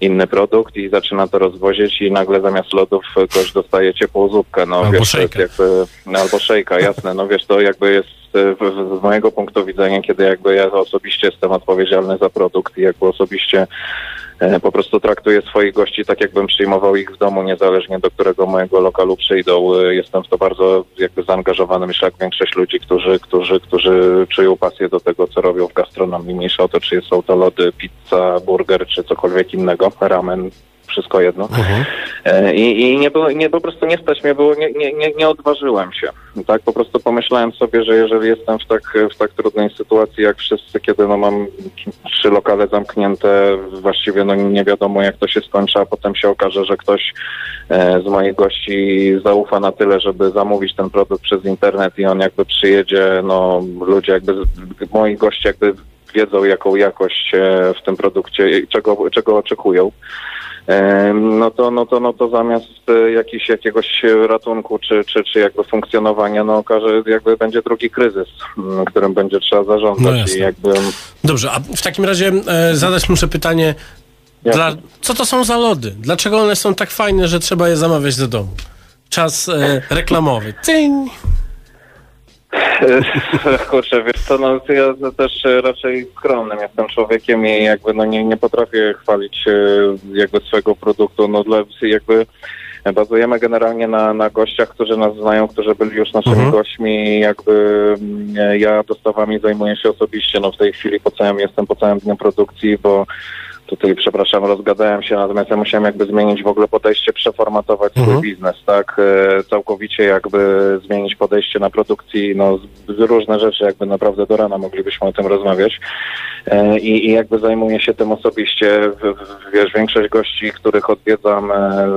inny produkt i zaczyna to rozwozić i nagle zamiast lodów ktoś dostaje ciepłą zupkę, no Albo wiesz, szejka. jakby, no, albo szejka, jasne, no wiesz, to jakby jest e, w, w, z mojego punktu widzenia, kiedy jakby ja osobiście jestem odpowiedzialny za produkt i jakby osobiście e, po prostu traktuję swoich gości tak, jakbym przyjmował ich w domu, niezależnie do którego mojego lokalu przyjdą. E, Jestem w to bardzo jakby zaangażowany, myślę, jak większość ludzi, którzy, którzy, którzy czują pasję do tego, co robią w gastronomii. Mniejsza o to, czy są to lody, pizza, burger, czy cokolwiek innego, ramen, wszystko jedno. E, I, i nie, było, nie po prostu nie stać mnie było, nie, nie, nie, odważyłem się. Tak, po prostu pomyślałem sobie, że jeżeli jestem w tak, w tak trudnej sytuacji jak wszyscy, kiedy no mam trzy lokale zamknięte, właściwie no nie wiadomo jak to się skończy, a potem się okaże, że ktoś e, z moich gości zaufa na tyle, żeby zamówić ten produkt przez internet i on jakby przyjedzie, no ludzie jakby, moi goście jakby wiedzą jaką jakość e, w tym produkcie, i czego, czego oczekują. No to, no to, no to zamiast e, jakiś, jakiegoś ratunku czy, czy, czy jakby funkcjonowania, no okaże, jakby będzie drugi kryzys, m, którym będzie trzeba No zarządzać jasne. i jakby Dobrze, a w takim razie e, zadać muszę pytanie, dla, co to są za lody? Dlaczego one są tak fajne, że trzeba je zamawiać do domu? Czas e, reklamowy. Cyń! Kurczę, wiesz co, no ja też e, raczej skromnym jestem człowiekiem i jakby no nie, nie potrafię chwalić e, jakby swojego produktu, no dla jakby bazujemy generalnie na, na gościach, którzy nas znają, którzy byli już naszymi Mhm. gośćmi jakby mm, ja dostawami zajmuję się osobiście, no w tej chwili po całym, jestem po całym dniu produkcji, bo tutaj, przepraszam, rozgadałem się, natomiast ja musiałem jakby zmienić w ogóle podejście, przeformatować Mhm. swój biznes, tak? E, Całkowicie jakby zmienić podejście na produkcji, no różne rzeczy, jakby naprawdę do rana moglibyśmy o tym rozmawiać. E, I, i jakby zajmuję się tym osobiście, wiesz, większość gości, których odwiedzam, e,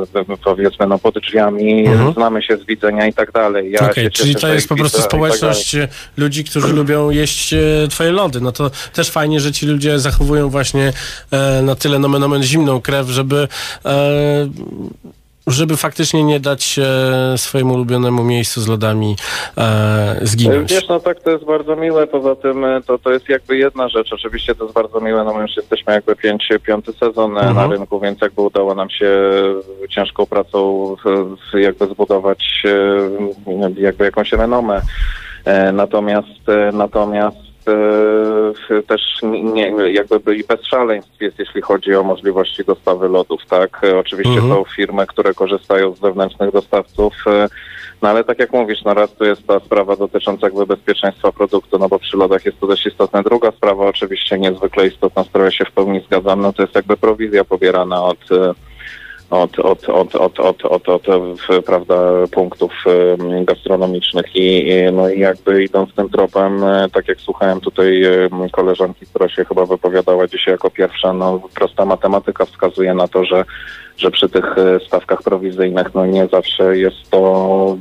powiedzmy, no pod drzwiami, Mhm. znamy się z widzenia i tak dalej. Ja się czyli to jest po prostu tak społeczność e, ludzi, którzy lubią jeść twoje lody. No to też fajnie, że ci ludzie zachowują właśnie e, na tyle nomen omen zimną krew, żeby e, żeby faktycznie nie dać e, swojemu ulubionemu miejscu z lodami e, zginąć. Wiesz, no tak, to jest bardzo miłe, poza tym e, to, to jest jakby jedna rzecz, oczywiście to jest bardzo miłe, no my już jesteśmy jakby pięć, piąty sezon e, na Mhm. rynku, więc jakby udało nam się ciężką pracą jakby zbudować jakby jakąś renomę. Natomiast, natomiast też nie, jakby byli bez szaleństw jest, jeśli chodzi o możliwości dostawy lodów, tak? E, Oczywiście Mhm. są firmy, które korzystają z zewnętrznych dostawców, e, no ale tak jak mówisz, no raz to jest ta sprawa dotycząca jakby bezpieczeństwa produktu, no bo przy lodach jest to dość istotne. Druga sprawa, oczywiście niezwykle istotna, z którą ja się w pełni zgadzam, no to jest jakby prowizja pobierana od od, od, od, od, od, od, od w, prawda, punktów gastronomicznych i, no i jakby idąc tym tropem, e, tak jak słuchałem tutaj koleżanki, która się chyba wypowiadała dzisiaj jako pierwsza, no prosta matematyka wskazuje na to, że, że przy tych e, stawkach prowizyjnych no nie zawsze jest to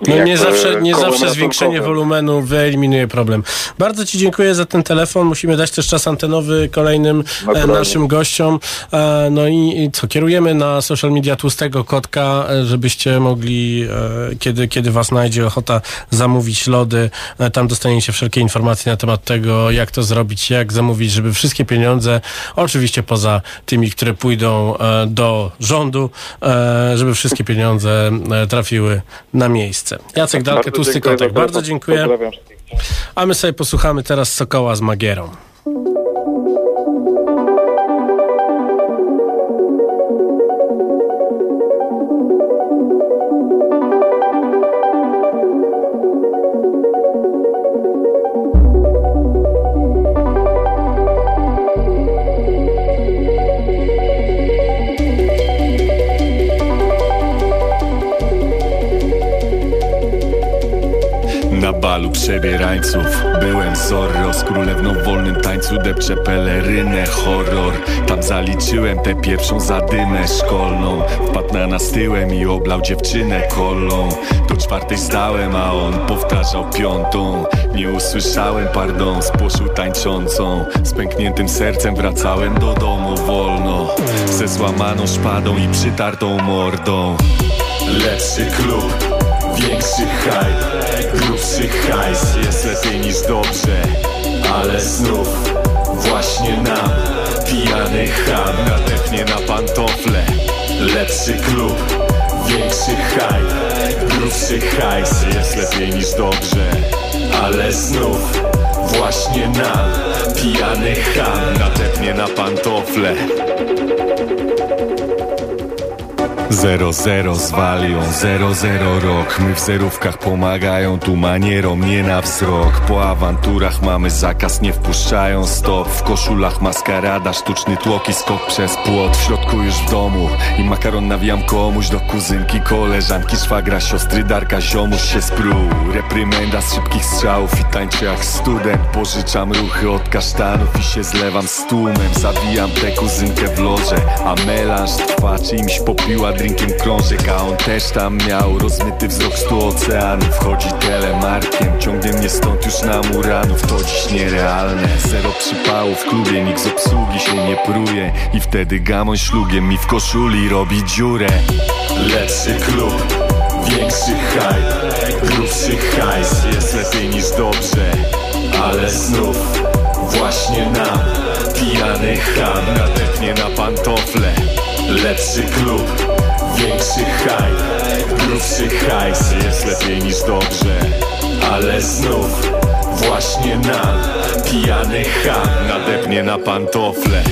No nie jakby zawsze, nie zawsze zwiększenie wolumenu wyeliminuje problem. Bardzo Ci dziękuję za ten telefon. Musimy dać też czas antenowy kolejnym e, Naturalnie. naszym gościom. E, no i, co, kierujemy na social media Tłustego Kotka, e, żebyście mogli, e, kiedy, kiedy Was najdzie ochota zamówić lody, e, tam dostaniecie wszelkie informacje na temat tego, jak to zrobić, jak zamówić, żeby wszystkie pieniądze, oczywiście poza tymi, które pójdą e, do rządu, e, żeby wszystkie pieniądze e, trafiły na miejsce. Jacek Dalkę, Bardzo Tłusty Kotek, bardzo dziękuję. A my sobie posłuchamy teraz Sokoła z Magierą. Przebierańców Byłem Zorro z królewną w wolnym tańcu Depczę pelerynę, horror. Tam zaliczyłem tę pierwszą zadymę szkolną. Wpadł na nas tyłem i oblał dziewczynę kolą. Do czwartej stałem, a on powtarzał piątą. Nie usłyszałem pardon, spłoszył tańczącą. Z pękniętym sercem wracałem do domu wolno. Ze złamaną szpadą i przytartą mordą. Lepszy klub Większy hype, grubszy hajs Jest lepiej niż dobrze Ale znów właśnie nam Pijany ham nadepnie na pantofle. Lepszy klub, większy hype Grubszy hajs Jest lepiej niż dobrze Ale znów właśnie nam Pijany ham nadepnie na pantofle Zero zero z walią, zero zero rok. My w zerówkach pomagają tu manierom, nie na wzrok. Po awanturach mamy zakaz, nie wpuszczają stop. W koszulach maskarada, sztuczny tłok i skok przez płot. W środku już w domu i makaron nawijam komuś Do kuzynki, koleżanki, szwagra, siostry, darka, ziomuś się sprół. Reprymenda z szybkich strzałów i tańczę jak student. Pożyczam ruchy od kasztanów i się zlewam z tłumem. Zabijam tę kuzynkę w loże, a melanż trwa Czymś popiła drinkiem krążek A on też tam miał rozmyty wzrok stu oceanów. Wchodzi telemarkiem, ciągnie mnie stąd już na muranów. To dziś nierealne, zero przypału w klubie Nikt z obsługi się nie pruje. I wtedy gamoń szlugiem mi w koszuli robi dziurę. Lepszy klub, większy hype Grubszy hajs, jest lepiej niż dobrze Ale znów właśnie nam Pijany ham. Nadepnie na pantofle. Lepszy klub, większy hype Grubszy hajs, jest lepiej niż dobrze. Ale znów właśnie nam Pijany ham nadepnie na pantofle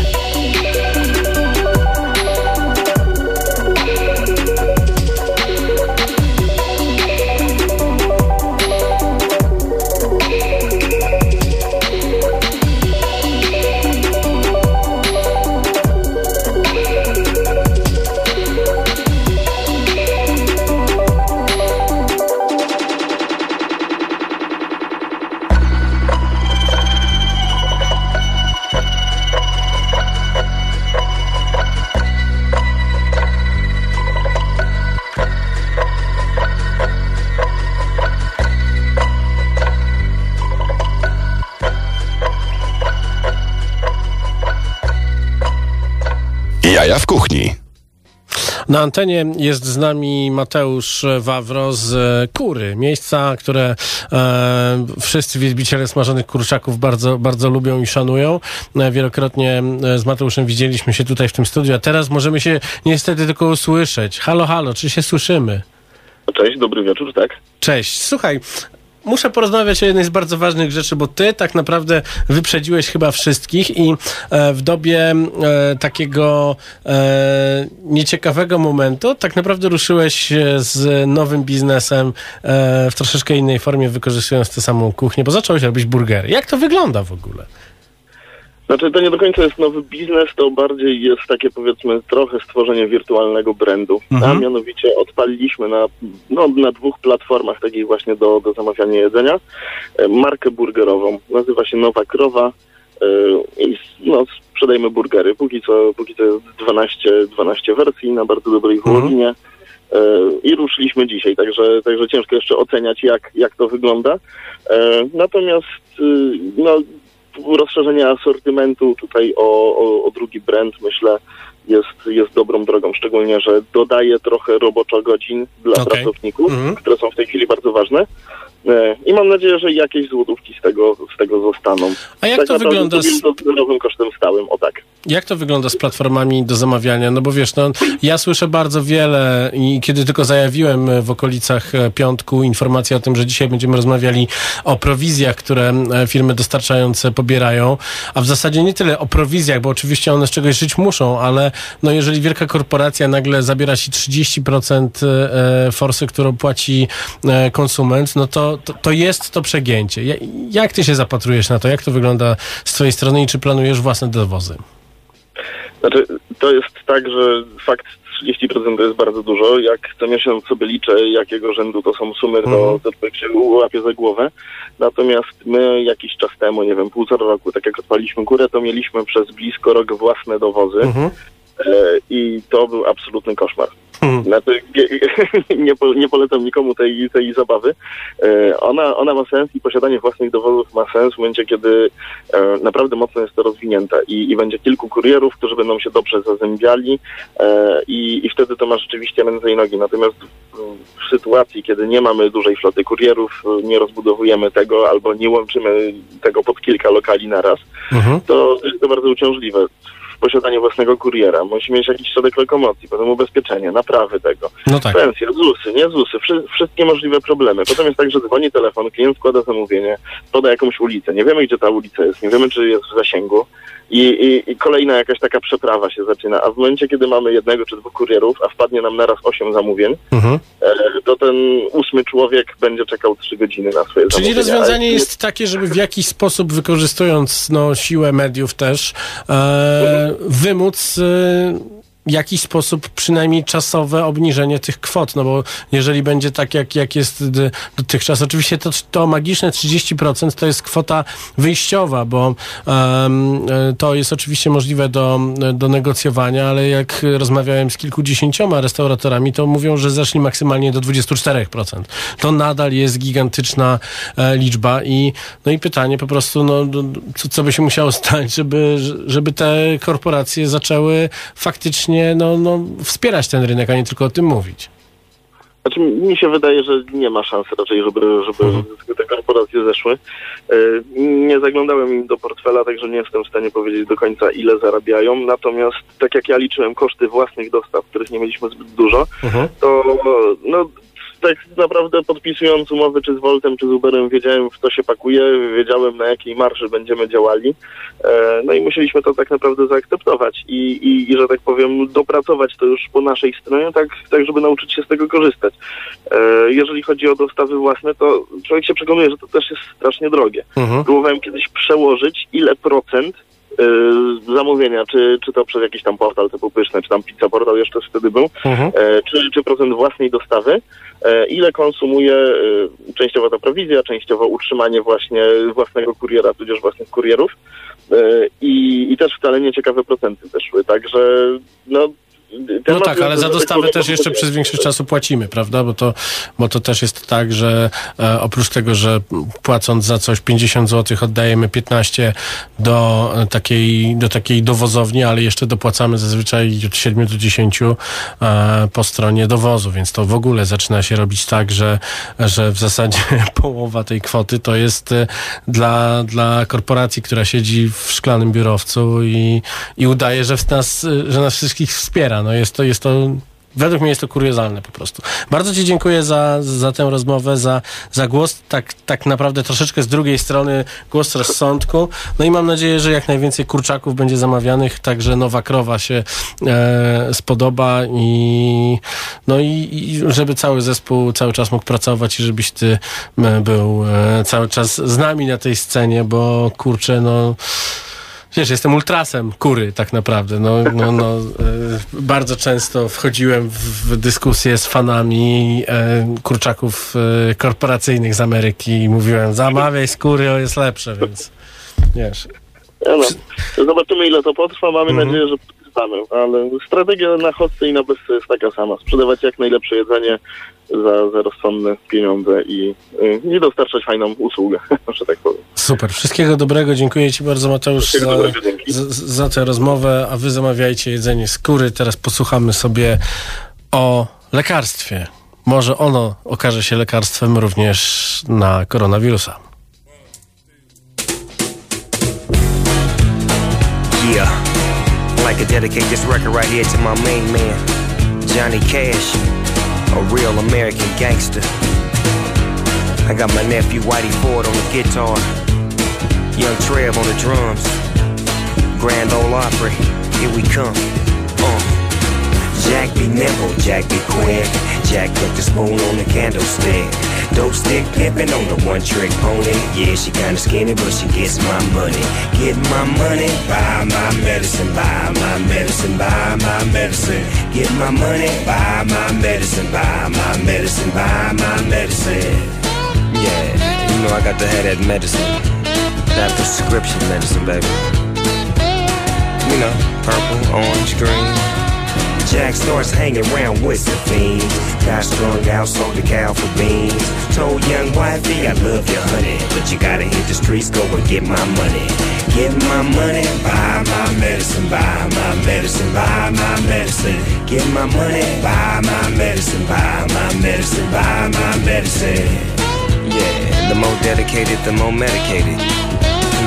Na antenie jest z nami Mateusz Wawro z e, Kury, miejsca, które e, wszyscy wielbiciele smażonych kurczaków bardzo, bardzo lubią i szanują. E, wielokrotnie e, z Mateuszem widzieliśmy się tutaj w tym studiu, a teraz możemy się niestety tylko usłyszeć. Halo, halo, czy się słyszymy? Cześć, dobry wieczór, tak? Cześć. Słuchaj, muszę porozmawiać o jednej z bardzo ważnych rzeczy, bo ty tak naprawdę wyprzedziłeś chyba wszystkich i e, w dobie e, takiego e, nieciekawego momentu tak naprawdę ruszyłeś z nowym biznesem w troszeczkę innej formie, wykorzystując tę samą kuchnię, bo zacząłeś robić burgery. Jak to wygląda w ogóle? Znaczy to nie do końca jest nowy biznes, to bardziej jest takie powiedzmy trochę stworzenie wirtualnego brandu. Mhm. A mianowicie odpaliliśmy na, no, na dwóch platformach takich właśnie do, do zamawiania jedzenia e, markę burgerową. Nazywa się Nowa Krowa e, i no, sprzedajemy burgery. Póki co, póki co jest 12, 12 wersji na bardzo dobrej wołowinie. E, I ruszyliśmy dzisiaj, także, także ciężko jeszcze oceniać, jak, jak to wygląda. Natomiast y, no, rozszerzenie asortymentu tutaj o, o, o drugi brand, myślę, jest, jest dobrą drogą, szczególnie, że dodaje trochę roboczo godzin dla Okej. pracowników, Mhm. które są w tej chwili bardzo ważne. E, I mam nadzieję, że jakieś złotówki z tego, z tego zostaną. A jak tak to wygląda z- zerowym kosztem stałym, o tak. Jak to wygląda z platformami do zamawiania? No bo wiesz, no, ja słyszę bardzo wiele i kiedy tylko zajawiłem w okolicach e, piątku informację o tym, że dzisiaj będziemy rozmawiali o prowizjach, które e, firmy dostarczające pobierają, a w zasadzie nie tyle o prowizjach, bo oczywiście one z czegoś żyć muszą, ale no jeżeli wielka korporacja nagle zabiera ci 30% e, forsy, którą płaci konsument, no to, to, to jest to przegięcie. Ja- Jak ty się zapatrujesz na to? Jak to wygląda z twojej strony i czy planujesz własne dowozy? Znaczy, to jest tak, że fakt 30% to jest bardzo dużo. Jak co miesiąc sobie liczę, jakiego rzędu to są sumy, to, Mhm. to człowiek się łapie za głowę. Natomiast my jakiś czas temu, nie wiem, półtora roku, tak jak odpaliśmy górę, to mieliśmy przez blisko rok własne dowozy. Mhm. E, I to był absolutny koszmar. Mhm. Znaczy, nie, nie, po- nie polecam nikomu tej, tej zabawy. E, Ona, ona ma sens i posiadanie własnych dowodów ma sens w momencie, kiedy e, naprawdę mocno jest to rozwinięte i, i będzie kilku kurierów, którzy będą się dobrze zazębiali i, i wtedy to ma rzeczywiście ręce i nogi. Natomiast w, sytuacji, kiedy nie mamy dużej floty kurierów, nie rozbudowujemy tego albo nie łączymy tego pod kilka lokali naraz, Mhm. to jest to bardzo uciążliwe. Posiadanie własnego kuriera, musi mieć jakiś środek lokomocji, potem ubezpieczenie, naprawy tego, No tak. pensje, ZUSy, nie ZUSy, wszy, wszystkie możliwe problemy. Potem jest tak, że dzwoni telefon, klient składa zamówienie, poda jakąś ulicę, nie wiemy gdzie ta ulica jest, nie wiemy czy jest w zasięgu i, i, i kolejna jakaś taka przeprawa się zaczyna, a w momencie kiedy mamy jednego czy dwóch kurierów, a wpadnie nam naraz osiem zamówień, Mhm. e, to ten ósmy człowiek będzie czekał trzy godziny na swoje Czyli zamówienie. rozwiązanie jest takie, żeby w jakiś sposób wykorzystując no, siłę mediów też e, wymóc e, jakiś sposób przynajmniej czasowe obniżenie tych kwot, no bo jeżeli będzie tak, jak, jak jest dotychczas, oczywiście to, to magiczne 30% to jest kwota wyjściowa, bo e, to jest oczywiście możliwe do, do negocjowania, ale jak rozmawiałem z kilkudziesięcioma restauratorami, to mówią, że zeszli maksymalnie do 24%. To nadal jest gigantyczna e, liczba i, no i pytanie po prostu, no, co, co by się musiało stać, żeby, żeby te korporacje zaczęły faktycznie no, no, wspierać ten rynek, a nie tylko o tym mówić. Znaczy, mi się wydaje, że nie ma szans raczej, żeby, żeby te korporacje zeszły. E, Nie zaglądałem im do portfela, także nie jestem w stanie powiedzieć do końca, ile zarabiają. Natomiast, tak jak ja liczyłem koszty własnych dostaw, których nie mieliśmy zbyt dużo, to no, tak naprawdę podpisując umowy czy z Voltem, czy z Uberem, wiedziałem w co się pakuje, wiedziałem na jakiej marży będziemy działali. E, No i musieliśmy to tak naprawdę zaakceptować i, i, i że tak powiem, dopracować to już po naszej stronie, tak, tak żeby nauczyć się z tego korzystać. E, Jeżeli chodzi o dostawy własne, to człowiek się przekonuje, że to też jest strasznie drogie. Próbowałem kiedyś przełożyć, ile procent e, zamówienia, czy, czy to przez jakiś tam portal typu Pyszne, czy tam Pizza Portal jeszcze wtedy był, e, czy, czy procent własnej dostawy, e, ile konsumuje e, częściowo ta prowizja, częściowo utrzymanie właśnie własnego kuriera, tudzież własnych kurierów i, i też wcale nieciekawe procenty zeszły, także no... No tak, ale za do dostawę też jeszcze przez większość czasu płacimy, prawda? Bo to, bo to też jest tak, że e, oprócz tego, że płacąc za coś 50 zł oddajemy 15 do takiej, do takiej dowozowni, ale jeszcze dopłacamy zazwyczaj od 7 do 10 e, po stronie dowozu, więc to w ogóle zaczyna się robić tak, że, że w zasadzie połowa tej kwoty to jest e, dla, dla korporacji, która siedzi w szklanym biurowcu i, i udaje, że, w nas, e, że nas wszystkich wspiera. No jest to, jest to Według mnie jest to kuriozalne po prostu. Bardzo Ci dziękuję za, za tę rozmowę, za, za głos tak, tak naprawdę troszeczkę z drugiej strony, głos rozsądku. No i mam nadzieję, że jak najwięcej kurczaków będzie zamawianych, także nowa krowa się e, spodoba i no i, i żeby cały zespół cały czas mógł pracować i żebyś Ty e, był e, cały czas z nami na tej scenie, bo kurczę, no Wiesz, jestem ultrasem kury tak naprawdę. No, no, no, e, bardzo często wchodziłem w, dyskusje z fanami e, kurczaków e, korporacyjnych z Ameryki i mówiłem, zamawiaj skóry, o jest lepsze, więc wiesz. No, zobaczymy ile to potrwa, mamy Mhm. nadzieję, że przetrwamy, ale strategia na hostce i na bezce jest taka sama. Sprzedawać jak najlepsze jedzenie za, za rozsądne pieniądze i, y, i dostarczać fajną usługę, że tak powiem. Super. Wszystkiego dobrego. Dziękuję Ci bardzo, Mateusz, za, dobrego, za, za tę rozmowę, a Wy zamawiajcie jedzenie skóry. Teraz posłuchamy sobie o lekarstwie. Może ono okaże się lekarstwem również na koronawirusa. Yeah, like to dedicate this record right here to my main man, Johnny Cash, a real American gangster. I got my nephew Whitey Ford on the guitar, young Trev on the drums, Grand Ole Opry, here we come. Uh. Jack be nimble, Jack be quick. Jack put the spoon on the candlestick. Dope stick pimpin' on the one trick pony. Yeah, she kinda skinny, but she gets my money. Get my money, buy my medicine, buy my medicine, buy my medicine. Get my money, buy my medicine, buy my medicine, buy my medicine. Yeah, you know I got to have that medicine. That prescription medicine, baby. You know, purple, orange, green. Jack starts hanging around with the fiends. Got strung out, sold the cow for beans. Told young wifey, I love you, honey. But you gotta hit the streets, go and get my money. Get my money, buy my medicine, buy my medicine, buy my medicine. Get my money, buy my medicine, buy my medicine, buy my medicine. Yeah, the more dedicated, the more medicated.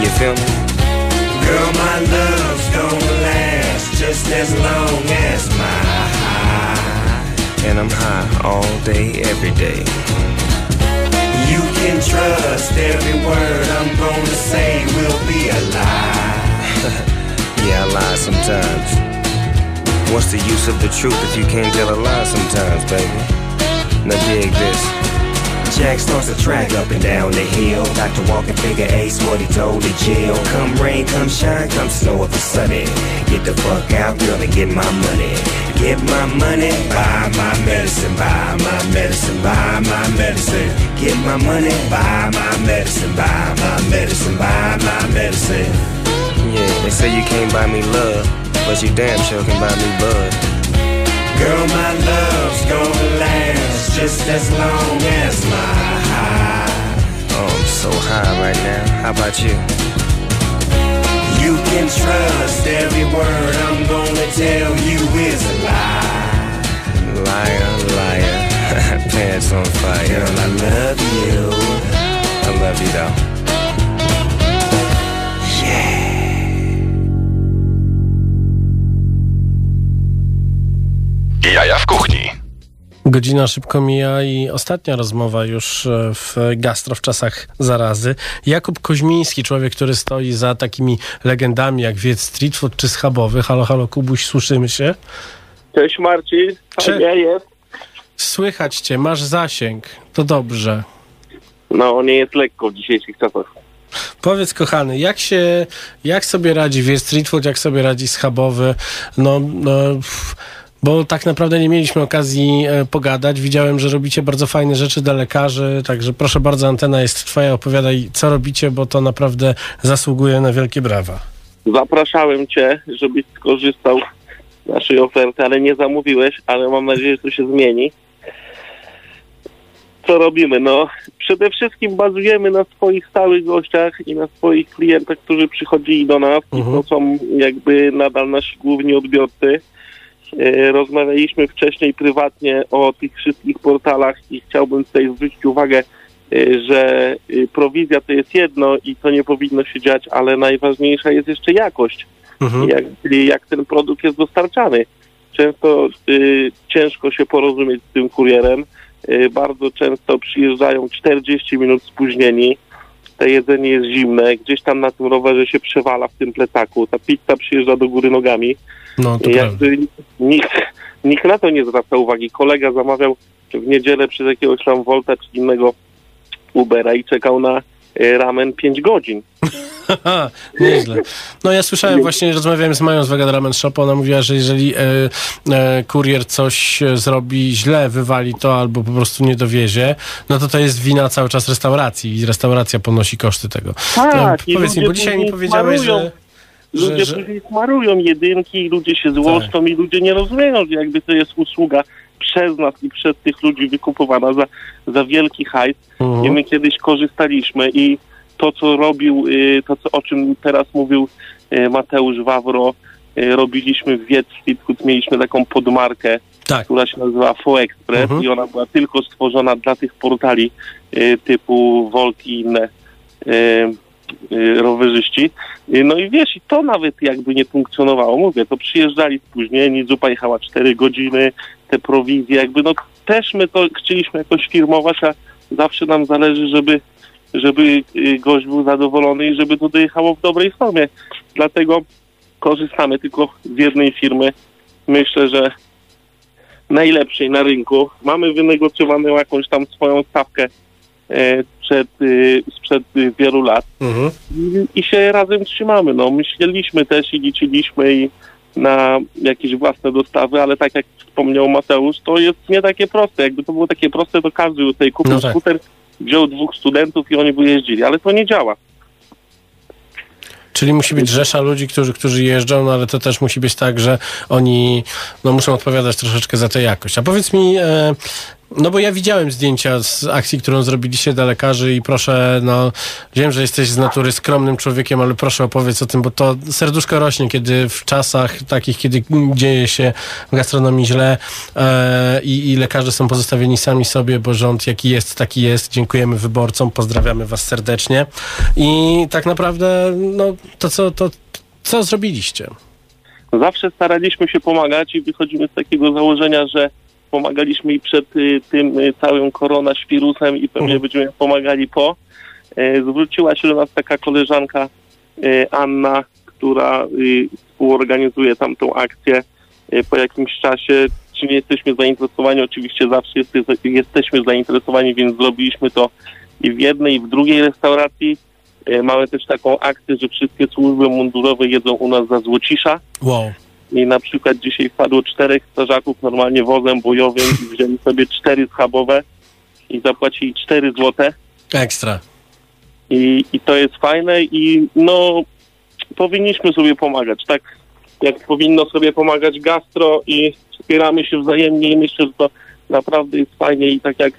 You feel me? Girl, my love's gonna last just as long as my high. And I'm high all day, every day. You can trust every word I'm gonna say will be a lie. yeah, I lie sometimes. What's the use of the truth if you can't tell a lie sometimes, baby? Now dig this. Jack starts to track up and down the hill. Doctor walking figure ace what he told the jail. Come rain, come shine, come snow if it's sunny. Get the fuck out, girl, and get my money. Get my money, buy my medicine, buy my medicine, buy my medicine. Get my money, buy my medicine, buy my medicine, buy my medicine. Yeah, they say you can't buy me love, but you damn sure can buy me bud. Girl, my love's gonna last just as long as my high. Oh, I'm so high right now. How about you? You can trust every word I'm gonna tell you is a lie. Liar, liar, pants on fire. Girl, I love you. I love you though. Jaja w kuchni. Godzina szybko mija i ostatnia rozmowa już e, w gastro w czasach zarazy. Jakub Koźmiński, człowiek, który stoi za takimi legendami jak Wiec Street Food czy Schabowy. Halo, halo, Kubuś, słyszymy się? Cześć Marcin, Cze- nie jest. Słychać cię, masz zasięg. To dobrze. No, nie jest lekko w dzisiejszych czasach. Powiedz, kochany, jak się, jak sobie radzi Wiec Street Food, jak sobie radzi Schabowy? No, no, pff, bo tak naprawdę nie mieliśmy okazji e, pogadać. Widziałem, że robicie bardzo fajne rzeczy dla lekarzy, także proszę bardzo, antena jest twoja, opowiadaj, co robicie, bo to naprawdę zasługuje na wielkie brawa. Zapraszałem cię, żebyś skorzystał z naszej oferty, ale nie zamówiłeś, ale mam nadzieję, że to się zmieni. Co robimy? No, przede wszystkim bazujemy na swoich stałych gościach i na swoich klientach, którzy przychodzili do nas i to są jakby nadal nasi główni odbiorcy. E, Rozmawialiśmy wcześniej prywatnie o tych wszystkich portalach i chciałbym tutaj zwrócić uwagę, e, że e, prowizja to jest jedno i to nie powinno się dziać, ale najważniejsza jest jeszcze jakość, jak, czyli jak ten produkt jest dostarczany. Często y, ciężko się porozumieć z tym kurierem. Y, bardzo często przyjeżdżają 40 minut spóźnieni. To jedzenie jest zimne, gdzieś tam na tym rowerze się przewala w tym plecaku. Ta pizza przyjeżdża do góry nogami. No, to jakby nikt, nikt na to nie zwraca uwagi. Kolega zamawiał w niedzielę przez jakiegoś tam Volta czy innego Ubera i czekał na e, ramen 5 godzin. Nieźle. No ja słyszałem właśnie, rozmawiałem z Mają z Vegan Ramen Shop, ona mówiła, że jeżeli e, e, kurier coś e, zrobi źle, wywali to albo po prostu nie dowiezie, no to to jest wina cały czas restauracji i restauracja ponosi koszty tego. Tak, i powiedz mi, bo dzisiaj mi później powiedziałeś, smarują. że... Ludzie że, później smarują jedynki i ludzie się złoszczą i ludzie nie rozumieją, że jakby to jest usługa przez nas i przez tych ludzi wykupowana za, za wielki hajs. Mhm. I my kiedyś korzystaliśmy i to, co robił, y, to, co, o czym teraz mówił y, Mateusz Wawro, y, robiliśmy w Wiec Street Food, mieliśmy taką podmarkę, Tak. która się nazywa Fo Express Mhm. i ona była tylko stworzona dla tych portali typu Volt i inne rowerzyści. Y, No i wiesz, i to nawet jakby nie funkcjonowało. Mówię, to przyjeżdżali spóźnieni, zupa jechała 4 godziny, te prowizje, jakby no też my to chcieliśmy jakoś firmować, a zawsze nam zależy, żeby żeby y, gość był zadowolony i żeby to dojechało w dobrej formie. Dlatego korzystamy tylko z jednej firmy. Myślę, że najlepszej na rynku. Mamy wynegocjowaną jakąś tam swoją stawkę e, przed, y, sprzed y, wielu lat Mhm. i, się razem trzymamy. No, myśleliśmy też i liczyliśmy i na jakieś własne dostawy, ale tak jak wspomniał Mateusz, to jest nie takie proste. Jakby to było takie proste, to każdy tutaj kupił No tak. skuter, wziął dwóch studentów i oni by jeździli, ale to nie działa. Czyli musi być rzesza ludzi, którzy, którzy jeżdżą, no ale to też musi być tak, że oni no, muszą odpowiadać troszeczkę za tę jakość. A powiedz mi, e, no bo ja widziałem zdjęcia z akcji, którą zrobiliście dla lekarzy i proszę, no wiem, że jesteś z natury skromnym człowiekiem, ale proszę opowiedz o tym, bo to serduszko rośnie, kiedy w czasach takich, kiedy dzieje się w gastronomii źle e, i, i lekarze są pozostawieni sami sobie, bo rząd jaki jest, taki jest. Dziękujemy wyborcom, pozdrawiamy was serdecznie. I tak naprawdę, no to co, to, co zrobiliście? Zawsze staraliśmy się pomagać i wychodzimy z takiego założenia, że pomagaliśmy i przed y, tym y, całym koronaświrusem i pewnie będziemy pomagali po. E, zwróciła się do nas taka koleżanka e, Anna, która y, współorganizuje tamtą akcję. E, po jakimś czasie czy nie jesteśmy zainteresowani. Oczywiście zawsze jest, jesteśmy zainteresowani, więc zrobiliśmy to i w jednej, i w drugiej restauracji. Mamy też taką akcję, że wszystkie służby mundurowe jedzą u nas za złocisza. Wow. I na przykład dzisiaj wpadło czterech strażaków normalnie wozem bojowym i wzięli sobie cztery schabowe i zapłacili cztery złote. Ekstra. I, I to jest fajne i no powinniśmy sobie pomagać, tak jak powinno sobie pomagać gastro i wspieramy się wzajemnie i myślę, że to naprawdę jest fajnie i tak jak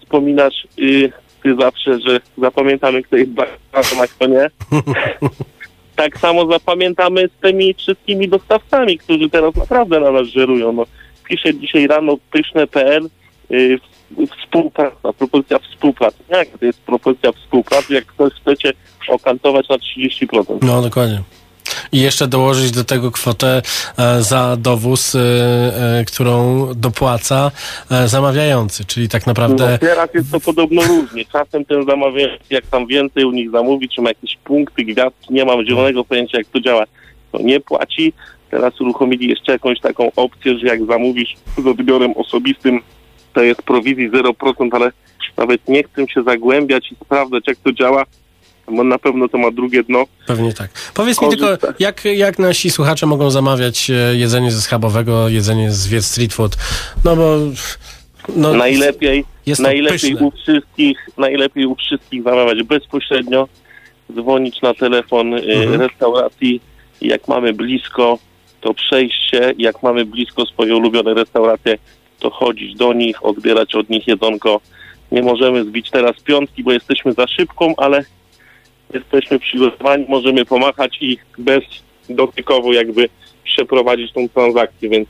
wspominasz y, ty zawsze, że zapamiętamy kto jest bardzo, a kto nie. tak samo zapamiętamy z tymi wszystkimi dostawcami, którzy teraz naprawdę na nas żerują. No, piszę dzisiaj rano pyszne.pl y, współpraca, propozycja współpracy. Jak to jest propozycja współpracy, jak ktoś chcecie okantować na 30%? No, dokładnie. I jeszcze dołożyć do tego kwotę e, za dowóz, e, e, którą dopłaca zamawiający, czyli tak naprawdę... No, teraz jest to podobno różnie. Czasem ten zamawiający, jak tam więcej u nich zamówi, czy ma jakieś punkty, gwiazdki, nie mam zielonego pojęcia, jak to działa, to nie płaci. Teraz uruchomili jeszcze jakąś taką opcję, że jak zamówisz z odbiorem osobistym, to jest prowizji 0%, ale nawet nie chcę się zagłębiać i sprawdzać, jak to działa, bo na pewno to ma drugie dno. Pewnie tak. Powiedz mi Korzysta. tylko, jak, jak nasi słuchacze mogą zamawiać e, jedzenie ze schabowego, jedzenie z Wiec Street Food? No bo... No, najlepiej, najlepiej pyszne. u wszystkich, najlepiej u wszystkich zamawiać bezpośrednio, dzwonić na telefon y, Mhm. restauracji. Jak mamy blisko, to przejść się. Jak mamy blisko swoje ulubione restauracje, to chodzić do nich, odbierać od nich jedzonko. Nie możemy zbić teraz piątki, bo jesteśmy za szybką, ale jesteśmy przygotowani, możemy pomachać i bez dotykowo jakby przeprowadzić tą transakcję, więc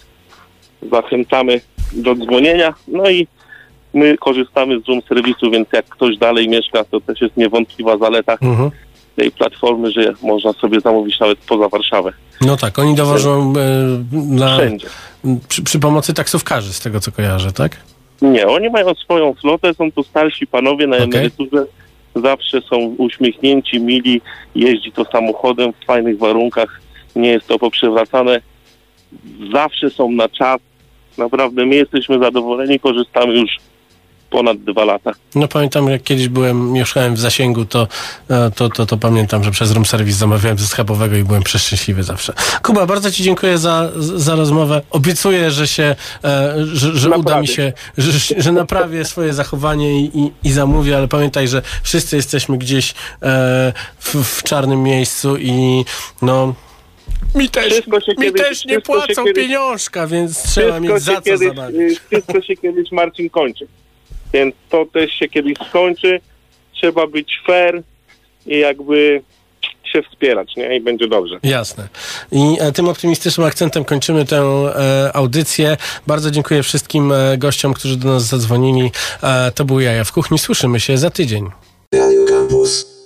zachęcamy do dzwonienia. No i my korzystamy z room serwisu, więc jak ktoś dalej mieszka, to też jest niewątpliwa zaleta Mhm. tej platformy, że można sobie zamówić nawet poza Warszawę. No tak, oni dowożą e, na, Wszędzie. przy, przy pomocy taksówkarzy, z tego co kojarzę, tak? Nie, oni mają swoją flotę, są to starsi panowie na Okej. emeryturze, zawsze są uśmiechnięci, mili, jeździ to samochodem w fajnych warunkach, nie jest to poprzewracane, zawsze są na czas, naprawdę my jesteśmy zadowoleni, korzystamy już ponad dwa lata. No pamiętam, jak kiedyś byłem, mieszkałem w zasięgu, to, e, to, to, to pamiętam, że przez room service zamawiałem ze schabowego i byłem przeszczęśliwy zawsze. Kuba, bardzo Ci dziękuję za, za rozmowę. Obiecuję, że się, e, że, że uda mi się, że, że naprawię swoje zachowanie i, i, i zamówię, ale pamiętaj, że wszyscy jesteśmy gdzieś e, w, w czarnym miejscu i no... Mi też, Wszystko się mi kiedyś- też nie płacą kiedyś- pieniążka, więc trzeba mieć za co kiedyś, Wszystko się kiedyś, Marcin, kończy. Więc to też się kiedyś skończy. Trzeba być fair i jakby się wspierać, nie? I będzie dobrze. Jasne. I e, tym optymistycznym akcentem kończymy tę e, audycję. Bardzo dziękuję wszystkim e, gościom, którzy do nas zadzwonili. E, to był Jaja w Kuchni. Słyszymy się za tydzień. Radio Campus.